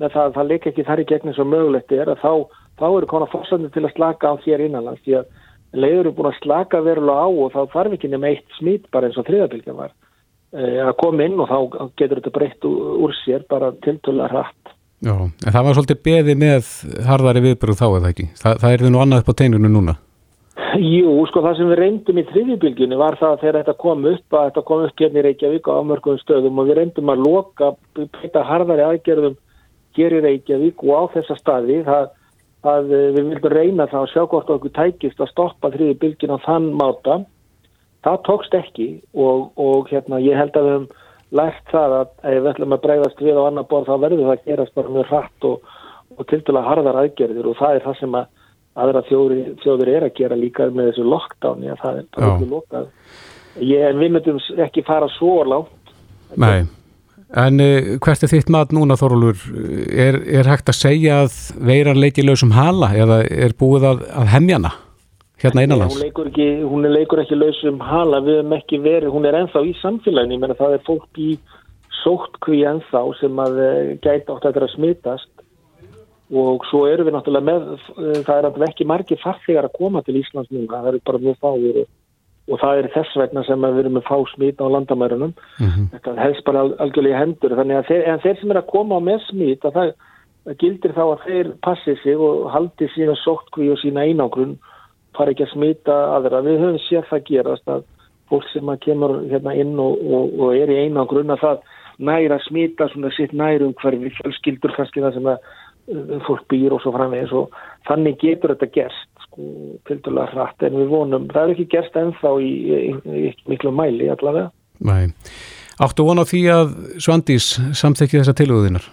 með það að það leik ekki þar í gegn eins og mögulegt er að þá, þá eru konar fórsöndu til að slaka á hér innanlands. Því að leiður eru búin að slaka verulega á og þá þarf ekki nema eitt smít bara eins og þriðabilgja var e, að koma inn og þá getur þetta breytt úr sér bara tiltöla hratt. Já, en það var svolítið beði með harðari viðbröð þá eða ekki? Þa, það er því nú annað upp á teinunum núna? Jú, sko það sem við reyndum í þriðjubilgjunni var það að þegar þetta kom upp að þetta kom upp hérna í Reykjavík á ámörgum stöðum og við reyndum að loka peita harðari aðgerðum hér í Reykjavík og á þessa staði það, að við vildum reyna það að sjá hvort okkur tækist að stoppa þriðjubilgjun á þann máta það tókst ekki og, og hérna ég held að við höfum lært það að ef við ætlum að bregðast við á annar borð þá verður það að gerast bara mjög hratt og, og til dala harðar aðgerðir og það er það sem að aðra þjóður, þjóður er að gera líka með þessu lockdown, já það er bara ekki lokað. Ég, en við myndum ekki fara svo lágt. Nei, en uh, hvert er þitt mat núna Þorlur? Er, er hægt að segja að veiran leiki lausum hala eða er búið að, að hemmjana hérna einanlands? Hún leikur ekki, hún leikur ekki lausum hala, við hefum ekki verið, hún er enþá í samfélaginu, ég menna það er fólk í sóttkví enþá sem að eh, gæta átt að þetta smitast og svo eru við náttúrulega með, eh, það er náttúrulega ekki margir farþegar að koma til Íslands núna, það eru bara mjög fáir og, það er þess vegna sem við erum með fá smít á landamærunum, mm -hmm. þetta helst bara algjörlega í hendur, þannig að þeir, en þeir sem er að koma með smít, að það, gildir þá að þeir passi sig og haldi sína sóttkví og sína einangrun, fara ekki að smita aðra, við höfum sér það gerast að fólk sem að kemur hérna inn og, og, og er í einangrun að það næra smita svona sitt nærum hverfi fjölskyldur kannski það sem að fólk býr og svo framvegis og þannig getur þetta gerst sko fylgdulega hratt en við vonum, það er ekki gerst ennþá í, í, í miklu mæli allavega. Nei. Áttu vona því að Svandís samþekki þessa tilúðinar?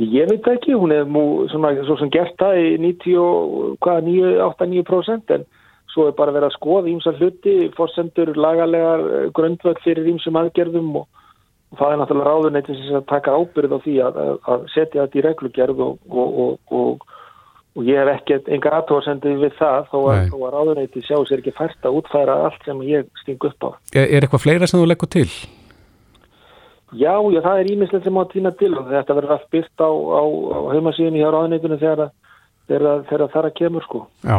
Ég veit ekki, hún er mú svona, svo sem gert það í 98-9% en svo er bara verið að skoða ímsa hluti, fórsendur, lagalega grundvöld fyrir ímsum aðgerðum og og það er náttúrulega ráðuneytin sem að taka ábyrð á því að, að setja þetta í reglugjörð og, og, og, og ég hef ekki enga aðtóðsendu við það þó að, að ráðuneytin sjá sér ekki fært að útfæra allt sem ég sting upp á. Er, er eitthvað fleira sem þú leggur til? Já, já, það er ímislegt sem á að týna til og þetta verður allt byrst á, á, á heimasíðinu hjá ráðuneytinu þegar, þegar, þegar það er að kemur sko. Já,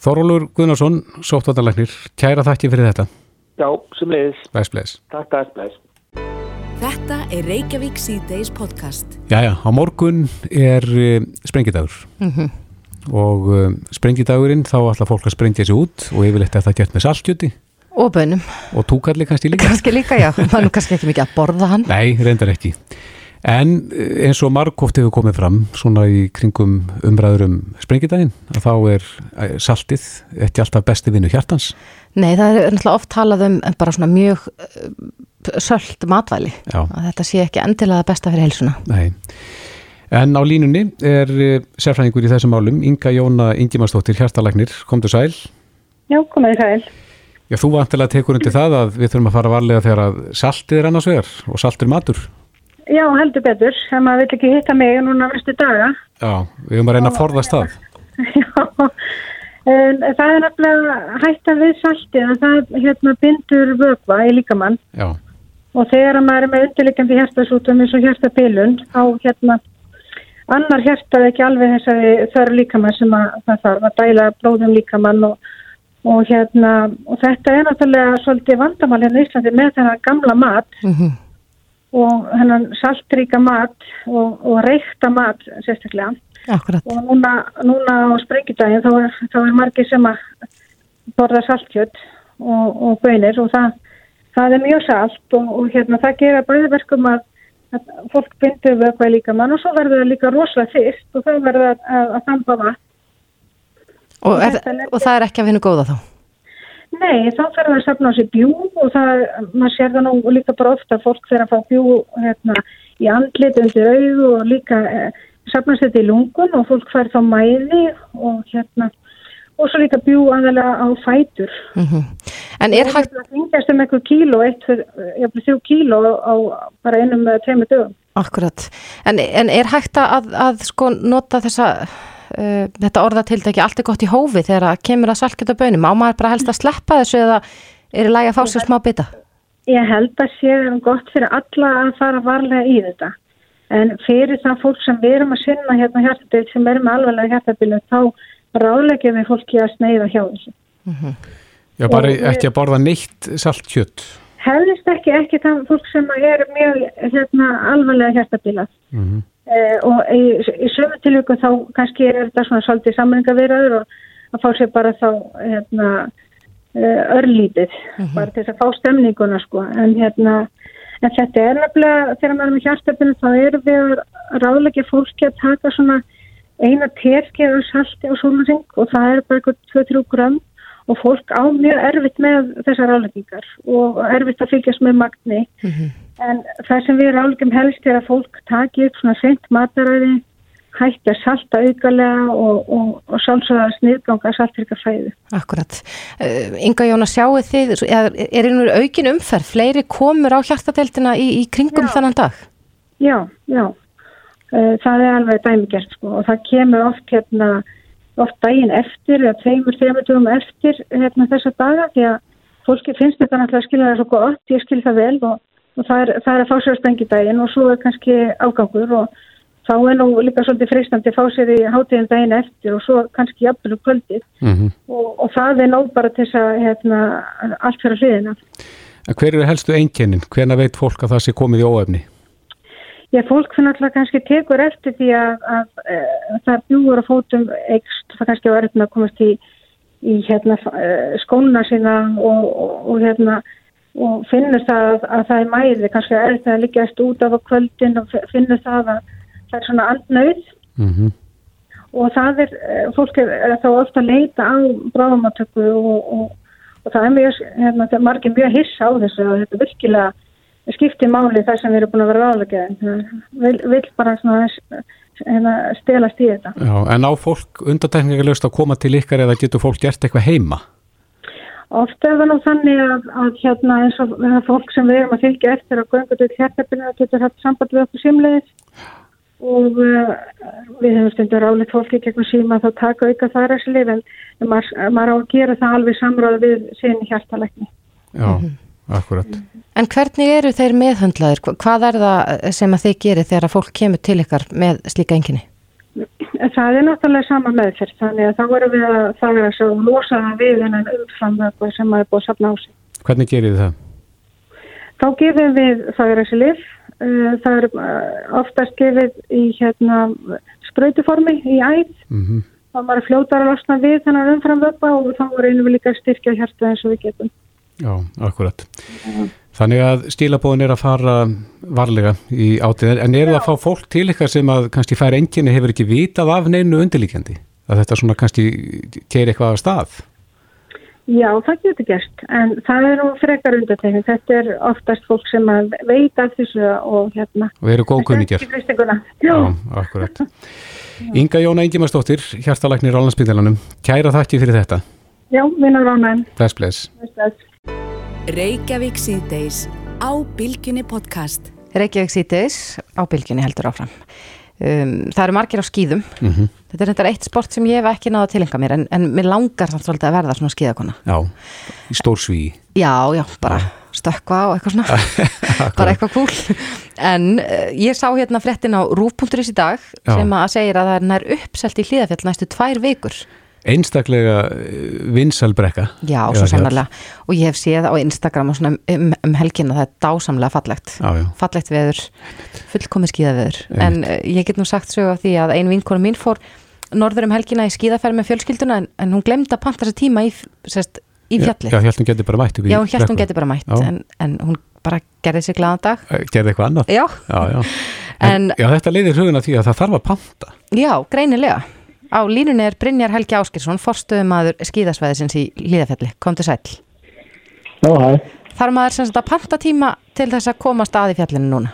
Þorólur Guðnarsson, sóttvartalæknir, kæra þakki fyrir þetta. Já, sem leiðis. Bæs, bæs. Takk, takk, bæs. Þetta er Reykjavík C-Days podcast. Jæja, á morgun er uh, sprengidagur mm -hmm. og uh, sprengidagurinn þá ætla fólk að sprengja sér út og yfirleitt er það gert með saltkjöti. Og bönum. Og túkalli kannski líka. Kannski líka, já. Er nú kannski ekki mikið að borða hann. Nei, reyndar ekki. En eh, eins og margóft hefur komið fram svona í kringum umræður um sprengidaginn að þá er saltið ekki alltaf besti vinnu hjartans. Nei, það er náttúrulega oft talað um bara svona mjög sölt matvæli Já. að þetta sé ekki endilega besta fyrir helsuna Nei. En á línunni er eh, sérfræðingur í þessum álum Inga Jóna Ingimarsdóttir Hjartalagnir, komdu sæl Já, komaði sæl Já, þú vantilega tekur undir það að við þurfum að fara varlega þegar að saltið er annars vegar og saltur matur. Já, heldur betur, það maður vill ekki hitta mig núna verstu daga. Já, við höfum að reyna að forðast það. Já, en það er nefnilega hægt að við salti að það hérna bindur vögva í líkamann. Já. og þegar maður er með undirleikandi hjertasútum eins og hjertapilun þá hérna annar hjertað ekki alveg þessari þörf líkamann sem að það þarf að dæla blóðum líkamann og, og hérna og þetta er náttúrulega svolítið vandamál hérna í Íslandi með þennan gamla mat Mm -hmm. og hennan saltríka mat og, og reykta mat sérstaklega Akkurat. og núna, núna á sprengjudaginn þá, þá er margir sem að borða saltkjött og, og bönir og það, það er mjög salt og, og hérna það gera bröðverkum að, að fólk bindur vökvað líka mann og svo verður það líka rosalega fyrst og þá verður það að, að þamba vatn. Og, þetta er- og það er ekki að vinna góða þá? Nei, þá það að safna á sig bjú og það, maður sér það nú líka bara ofta að fólk að fá bjú hérna, í andlit undir auðu og líka eh, safnast þetta í lungun og fólk fær þá mæði og hérna og svo líka bjú aðalega á fætur. Mm En er hægt, Það þingast um eitthvað kíló, eitt, jafnvel þrjú kíló á bara einum tveimur dögum. akkurat, en, en er hægt að, að sko nota þessa, uh, þetta orðatildæki allt er gott í hófi þegar að kemur að salkjöta bönum? Á maður bara helst að sleppa þessu eða er í lagi að fá sér smá bita? Ég held að sé gott fyrir alla að fara varlega í þetta. En fyrir það fólk sem við erum að sinna hérna hjartabil sem erum með alvarlega hjartabilu þá ráðleggjum við fólki að sneiða hjá þessu. Já, bara Og- ekki að borða neitt saltkjött. Helst ekki, ekki það fólk sem er mjög hérna, alvarlega hjartabilað. Mm Eh, og í, í sömu tilvíku þá kannski er þetta svona svolítið sammenningavirðaður og að fá sér bara þá hérna, eh, örlítið, bara til þess að fá stemninguna sko, en hérna en þetta er nefnilega, þegar maður er með hjartabinu þá erum við að ráðleggja fólki að taka svona eina terskið af salti á sólaring og það er bara eitthvað 2-3 gram og fólk á mjög erfitt með þessar ráðleggingar og erfitt að fylgjast með magni En það sem við ráðlegum helst er að fólk taki upp svona seint mataræði, hætti að salta augalega og, og, og sjálfsögða sniðganga saltrika fæðu. Akkurat. Uh, Inga Jóna, sjáu þið, er, er einhver aukin umferð, fleiri komur á hjartadeildina í, í kringum Já. þennan dag? Já, já. Eh, Það er alveg dæmigert sko og það kemur oft hérna, oft daginn eftir eða tveimur, þreimur dugum eftir hérna þessa daga því að fólki finnst þetta náttúrulega að skilja það svo gott, ég skil það vel og, og það, er, það er að fá sér spengidaginn og svo er kannski ágangur og þá er nú líka svolítið freistandi að fá sér í hátíðin daginn eftir og svo kannski jafnvel um kvöldið -hmm. og, og það er nóg bara til þess að hérna, allt fyrir hliðina. Hver eru helstu einkennin? Hvena veit fólk að það sé komið í óefni? Já, fólk fyrir náttúrulega kannski tekur eftir því að, að, að það bjúur á fótum ekst, það kannski á erfna að komast í, í hérna, eh, skóna sína og, og, og, hérna, og finnur það að það er mæði, kannski er það að liggjast út af á kvöldin og finnur það að það er svona andnauð Mm -hmm. og það er, eh, fólk er, er þá ofta að leita á bráðumatöku og, og, og það er mjög, hérna, það er margir mjög hissa á þessu og þetta virkilega skiptir máli þar sem við erum búin að vera ráðlega vil, vil bara svona hérna, stelast í þetta. Já, en á fólk undartekningarlegust að koma til ykkar eða getur fólk gert eitthvað heima? Ofta er það nú þannig að, að hérna eins og það fólk sem við erum að fylgja eftir að göngut út hjartabinu getur haft samband við okkur símleiðis og uh, við hefum stundur álið fólki gegnum síma að þá taka auka það ræsilif en maður, maður á að gera það alveg samráð við sinni hjartalegni. Já, akkurat. En hvernig eru þeir meðhöndlaðir? Hva- Hvað er það sem að þið gerir þegar að fólk kemur til ykkar með slíka enginni? Það er náttúrulega sama meðferð þannig að þá erum við að það er að losa það við en umframvöku sem maður er búið að sapna á sig. Hvernig gerir þið það? Þá gefum við það er þessi lif, það er oftast gefið í hérna spröytuformi í æð, Mm þá maður fljótar að losna við þennan umframvöku og þá reynum við líka að styrkja hjarta eins og við getum. Já, akkurat. Þannig að stílabóðin er að fara varlega í átíðin, en eru það að fá fólk til ykkar sem að kannski fær enginni hefur ekki vitað af neinu undirlíkjandi? Að þetta svona kannski keir eitthvað af stað? Já, það getur gert, en það er nú frekar undartekning. Þetta er oftast fólk sem að veita þessu og hérna. Og eru góðkunningjar? Já. Akkurat. Inga Jóna Ingimarsdóttir, hjartalæknir á landsbyðalanum, kæra þakki fyrir þetta. Já, vinnar ránaðin. Bless, bless. Reykjavík síðdeis á Bilginni podcast. Reykjavík síðdeis á bylginni heldur áfram. Um, það eru margir á skýðum Mm Þetta er þetta eitt sport sem ég hef ekki náða að tilenga mér en, en mér langar samt svolítið að verða svona skíðakona. Já, í stórsví. Já, já, bara stökka og eitthvað svona, bara eitthvað cool. En uh, ég sá hérna frettin á rúf.is í dag já. sem að segir að það er nær uppselt í hlýðafjall næstu tvær vikur. Einstaklega eh, vinsalbrekka. Já, svo sannarlega. Og ég hef séð á Instagram svona um, um helginna það er dásamlega fallegt. Já, já. Fallegt veður, fullkomið skíðaveður. En uh, ég get nú sagt svo að því að ein vinkonu mín fór norður um helgina í skíðaferð með fjölskylduna en, en hún glemdi að panta sér tíma í, sérst, í fjalli. Já, já hérna getur bara mætt. Já, hérna getur bara mætt en, en hún bara gerði sér glaðan dag. Eh, gerði eitthvað annað? Já. Já, já. En, þetta leiðir huguna því að það þarf að panta. Já, greinilega. Á línunni er Brynjar Helgi Áskirsson, forstuðumadur skíðasvæðisins í Líðafjalli. Kom til sæl. Já, hæ. Þarf maður sem sagt að panta tíma til þess að komast að í fjallinu núna?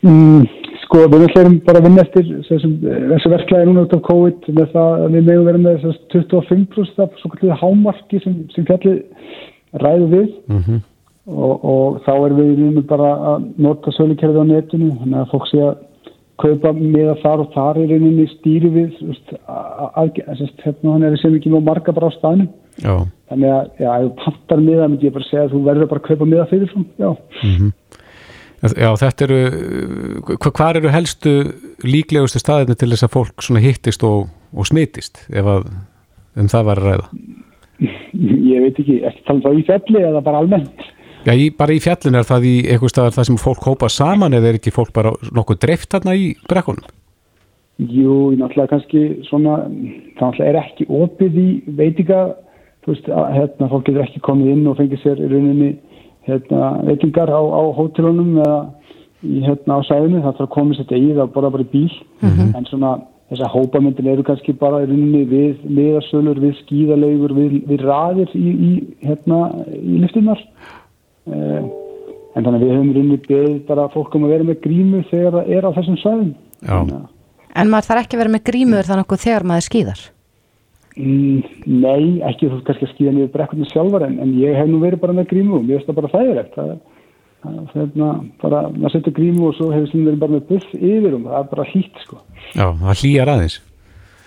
Mm, Sko við ætlum bara að vinna eftir þessu verklæði núna út af COVID með það að við meðum vera með 25% af svo kallið hámarki sem, sem fjalli ræðu við mm -hmm. og, og þá er við núna bara að nota sölukerfið á netinu þannig að fólk sé að kaupa með þar og þar er rauninni stýri við hérna er það sem ekki má marga bara á staðnum já. þannig að já, ef þú pantar með það myndi ég bara segja að þú verður bara að kaupa með það fyrir já mm -hmm. Já, þetta eru, hvað eru helstu líklegustu staðinni til þess að fólk hittist og, og smitist ef að um það var að ræða? Ég veit ekki, ekki tala um það í fjalli eða bara almennt? Já, í, bara í fjallin er það í eitthvað staðar það sem fólk hópa saman eða er ekki fólk bara nokkuð dreift þarna í brekkunum? Jú, náttúrulega kannski svona, það náttúrulega er ekki opið í veitinga, þú veist, að hérna fólk getur ekki komið inn og fengið sér í rauninni hérna, veitingar á, á hótelunum eða í, hérna, á sæðinu, það þarf að komast þetta í það bara bara í bíl mm -hmm. en svona þessar hópamyndin eru kannski bara í rauninni við miðasölur, við skíðalegur við, við raðir í, í hérna í liftinnar en þannig að við höfum í rauninni beð bara fólkum að vera með grímu þegar það er á þessum sæðin En maður þarf ekki að vera með grímur þannig að þegar maður skíðar? Mm, nei, ekki þú kannski að skýða niður brekkunni sjálfar en, en ég hef nú verið bara með grímu og mér finnst það bara þægilegt það er hérna bara, maður setur grímu og svo hefur slúin verið bara með buff yfir um, það er bara hlýtt sko. Já, það hlýjar aðeins.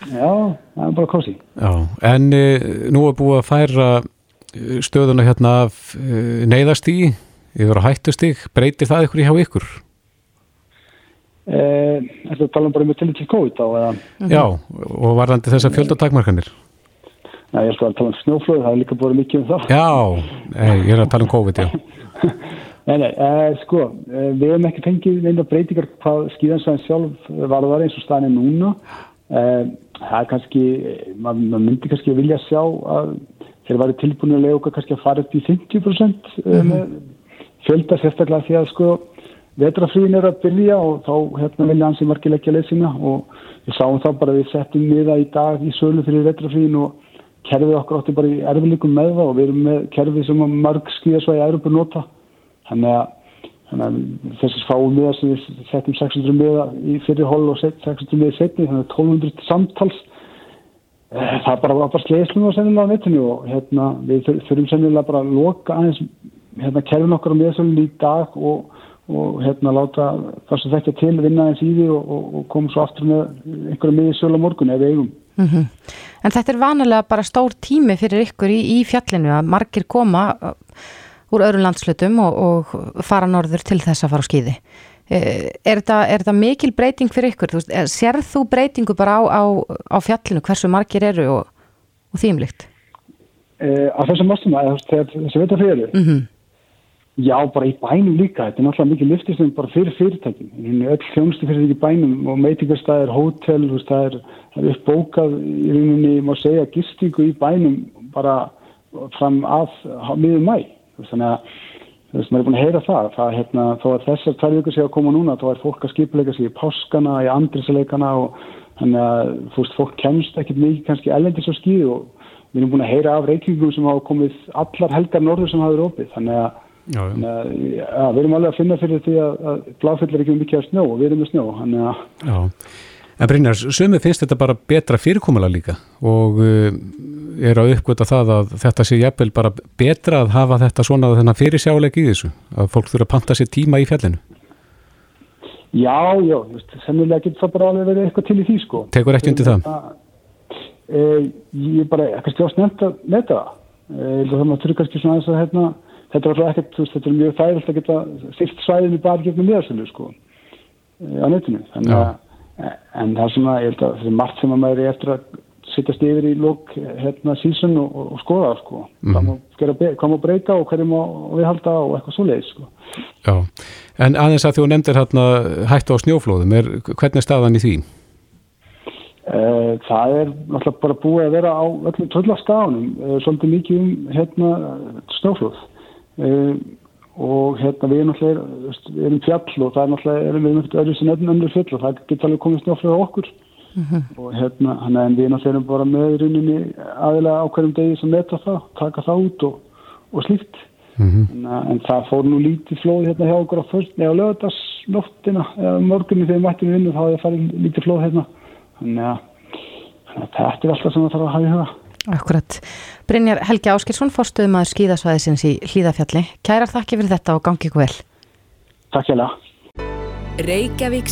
Já, það er bara kosi Já, en e, nú er búið að færa eh, stöðuna hérna af e, neyðastígi yfir að hættustíg, breytir það ykkur í hjá ykkur? Þetta er tala um bara með tillit til COVID á eða? Já, og varðandi þessar fjöldatakmarkanir? Nei, ég skal að tala um snjóflöð, það er líka búin mikið um það. Já, nei, ég er að tala um COVID, já. nei, nei, eh, sko, við hefum ekki fengið einnig breytingar hvað skíðansvæðin sjálf var að vera eins og staðin núna. Eh, það er kannski, maður mað myndi kannski vilja sjá að þeir varu tilbúin að lega okkar kannski að fara upp í 50% mm -hmm. fjölda sérstaklega því að sko vetrafríðin er að byrja og þá hérna vilja hansi margilegja leysina og við sáum þá bara við settum miða í dag í sölu fyrir vetrafríðin og kerfið okkur átti bara í erfilikum með það og við erum með kerfið sem marg skýðasvæði í Európa nota þannig að, þannig að þessi fáum miða sem við settum 600 miða í fyrir hól og 600 miða setni þannig að 1200 samtals það bara var bara sleiðslum á sennilega á netinu og hérna við þurfum sennilega bara að loka aðeins hérna kerfin okkar á miðasölun í dag og og hérna láta það sem þekkja til vinna eins í því og, og, og koma svo aftur með einhverja miði söl á morgun eða eigum. Mm -hmm. En þetta er vanilega bara stór tími fyrir ykkur í, í fjallinu að margir koma uh, úr öðrum landslutum og, og fara norður til þess að fara á skýði. Eh, er þetta, er mikil breyting fyrir ykkur? Þú veist, sér þú breytingu bara á, á, á fjallinu hversu margir eru og þýmlikt? Eh, að þessum mástum að þessi veit að fyrir? Mhm. Mm Já, bara í bænum líka. Þetta er náttúrulega mikið lyftistum bara fyrir fyrirtækjum. Öll þjónustu fyrir því bænum og meitingarstaðir, hótel, það er, er uppbókað í rauninni, má segja, gistingu í bænum bara fram að miður mæ. Þannig að þú veist, maður er búin að heyra það. það hérna, þó að þessar tvær vikur sé að koma núna, þá er fólk að skipuleika sig í páskana, í andriseleikana og þannig að veist, fólk kemst ekkit mikið kannski ellendis á skíðu og við erum búin að heyra af reykingum sem hafa komið allar helgar norður sem hafa verið opið. Þannig að Já, já. Já, við erum alveg að finna fyrir því að, að bláfell er ekki mikið að snjó og við erum með snjó Já, en Brynjar, sömu finnst þetta bara betra fyrirkomala líka og uh, er að uppgöta það að þetta sé jæfnvel bara betra að hafa þetta svona þennan fyrirsjáleik í þessu, að fólk þurfa að panta sér tíma í fjallinu Já, já, semnilega getur það bara alveg verið eitthvað til í því sko. Tekur ekki undir það? E, ég er bara ekkert stjórn nefnt að netta það. Það maður þurfi kannski svona aðeins að hérna, þetta er alltaf ekkert, veist, þetta er mjög þægilt að geta fyrst svæðinu bara gegnum miðarsölu sko e, á netinu. Þannig að, en það er svona, ég held að það er margt sem að maður er eftir að sittast yfir í lók hérna sísun og, og, skoða sko. Mm. Hvað má breyta og hverju má viðhalda og eitthvað svo leið sko. Já, en aðeins að þú nefndir hérna hættu á snjóflóðum, er, hvernig er staðan í því? Uh, það er náttúrulega bara búið að vera á öllum tröllastafunum, uh, svolítið mikið um hérna snjóflóð uh, og hérna við erum náttúrulega, við erum fjall og það er náttúrulega, erum við náttúrulega öðru sem önnur fjall og það getur alveg komið snjóflóð á okkur Mm -hmm. og hérna, hann er en við náttúrulega bara með í rauninni aðilega á hverjum degi sem metta það, taka það út og, og slíkt mm -hmm. en, en það fór nú lítið flóð hérna hjá okkur á först, neða á lögadagsnóttina eða morgunni þegar við mættum við vinnu þá hefði farið lítið flóð hérna þannig að þetta er alltaf sem það þarf að hafa í huga Akkurat. Brynjar Helgi Áskirsson fórstuðum að skýðasvæðisins í Hlýðafjalli Kærar þakki fyrir þetta og gangi ykkur vel. Takk hjá Reykjavík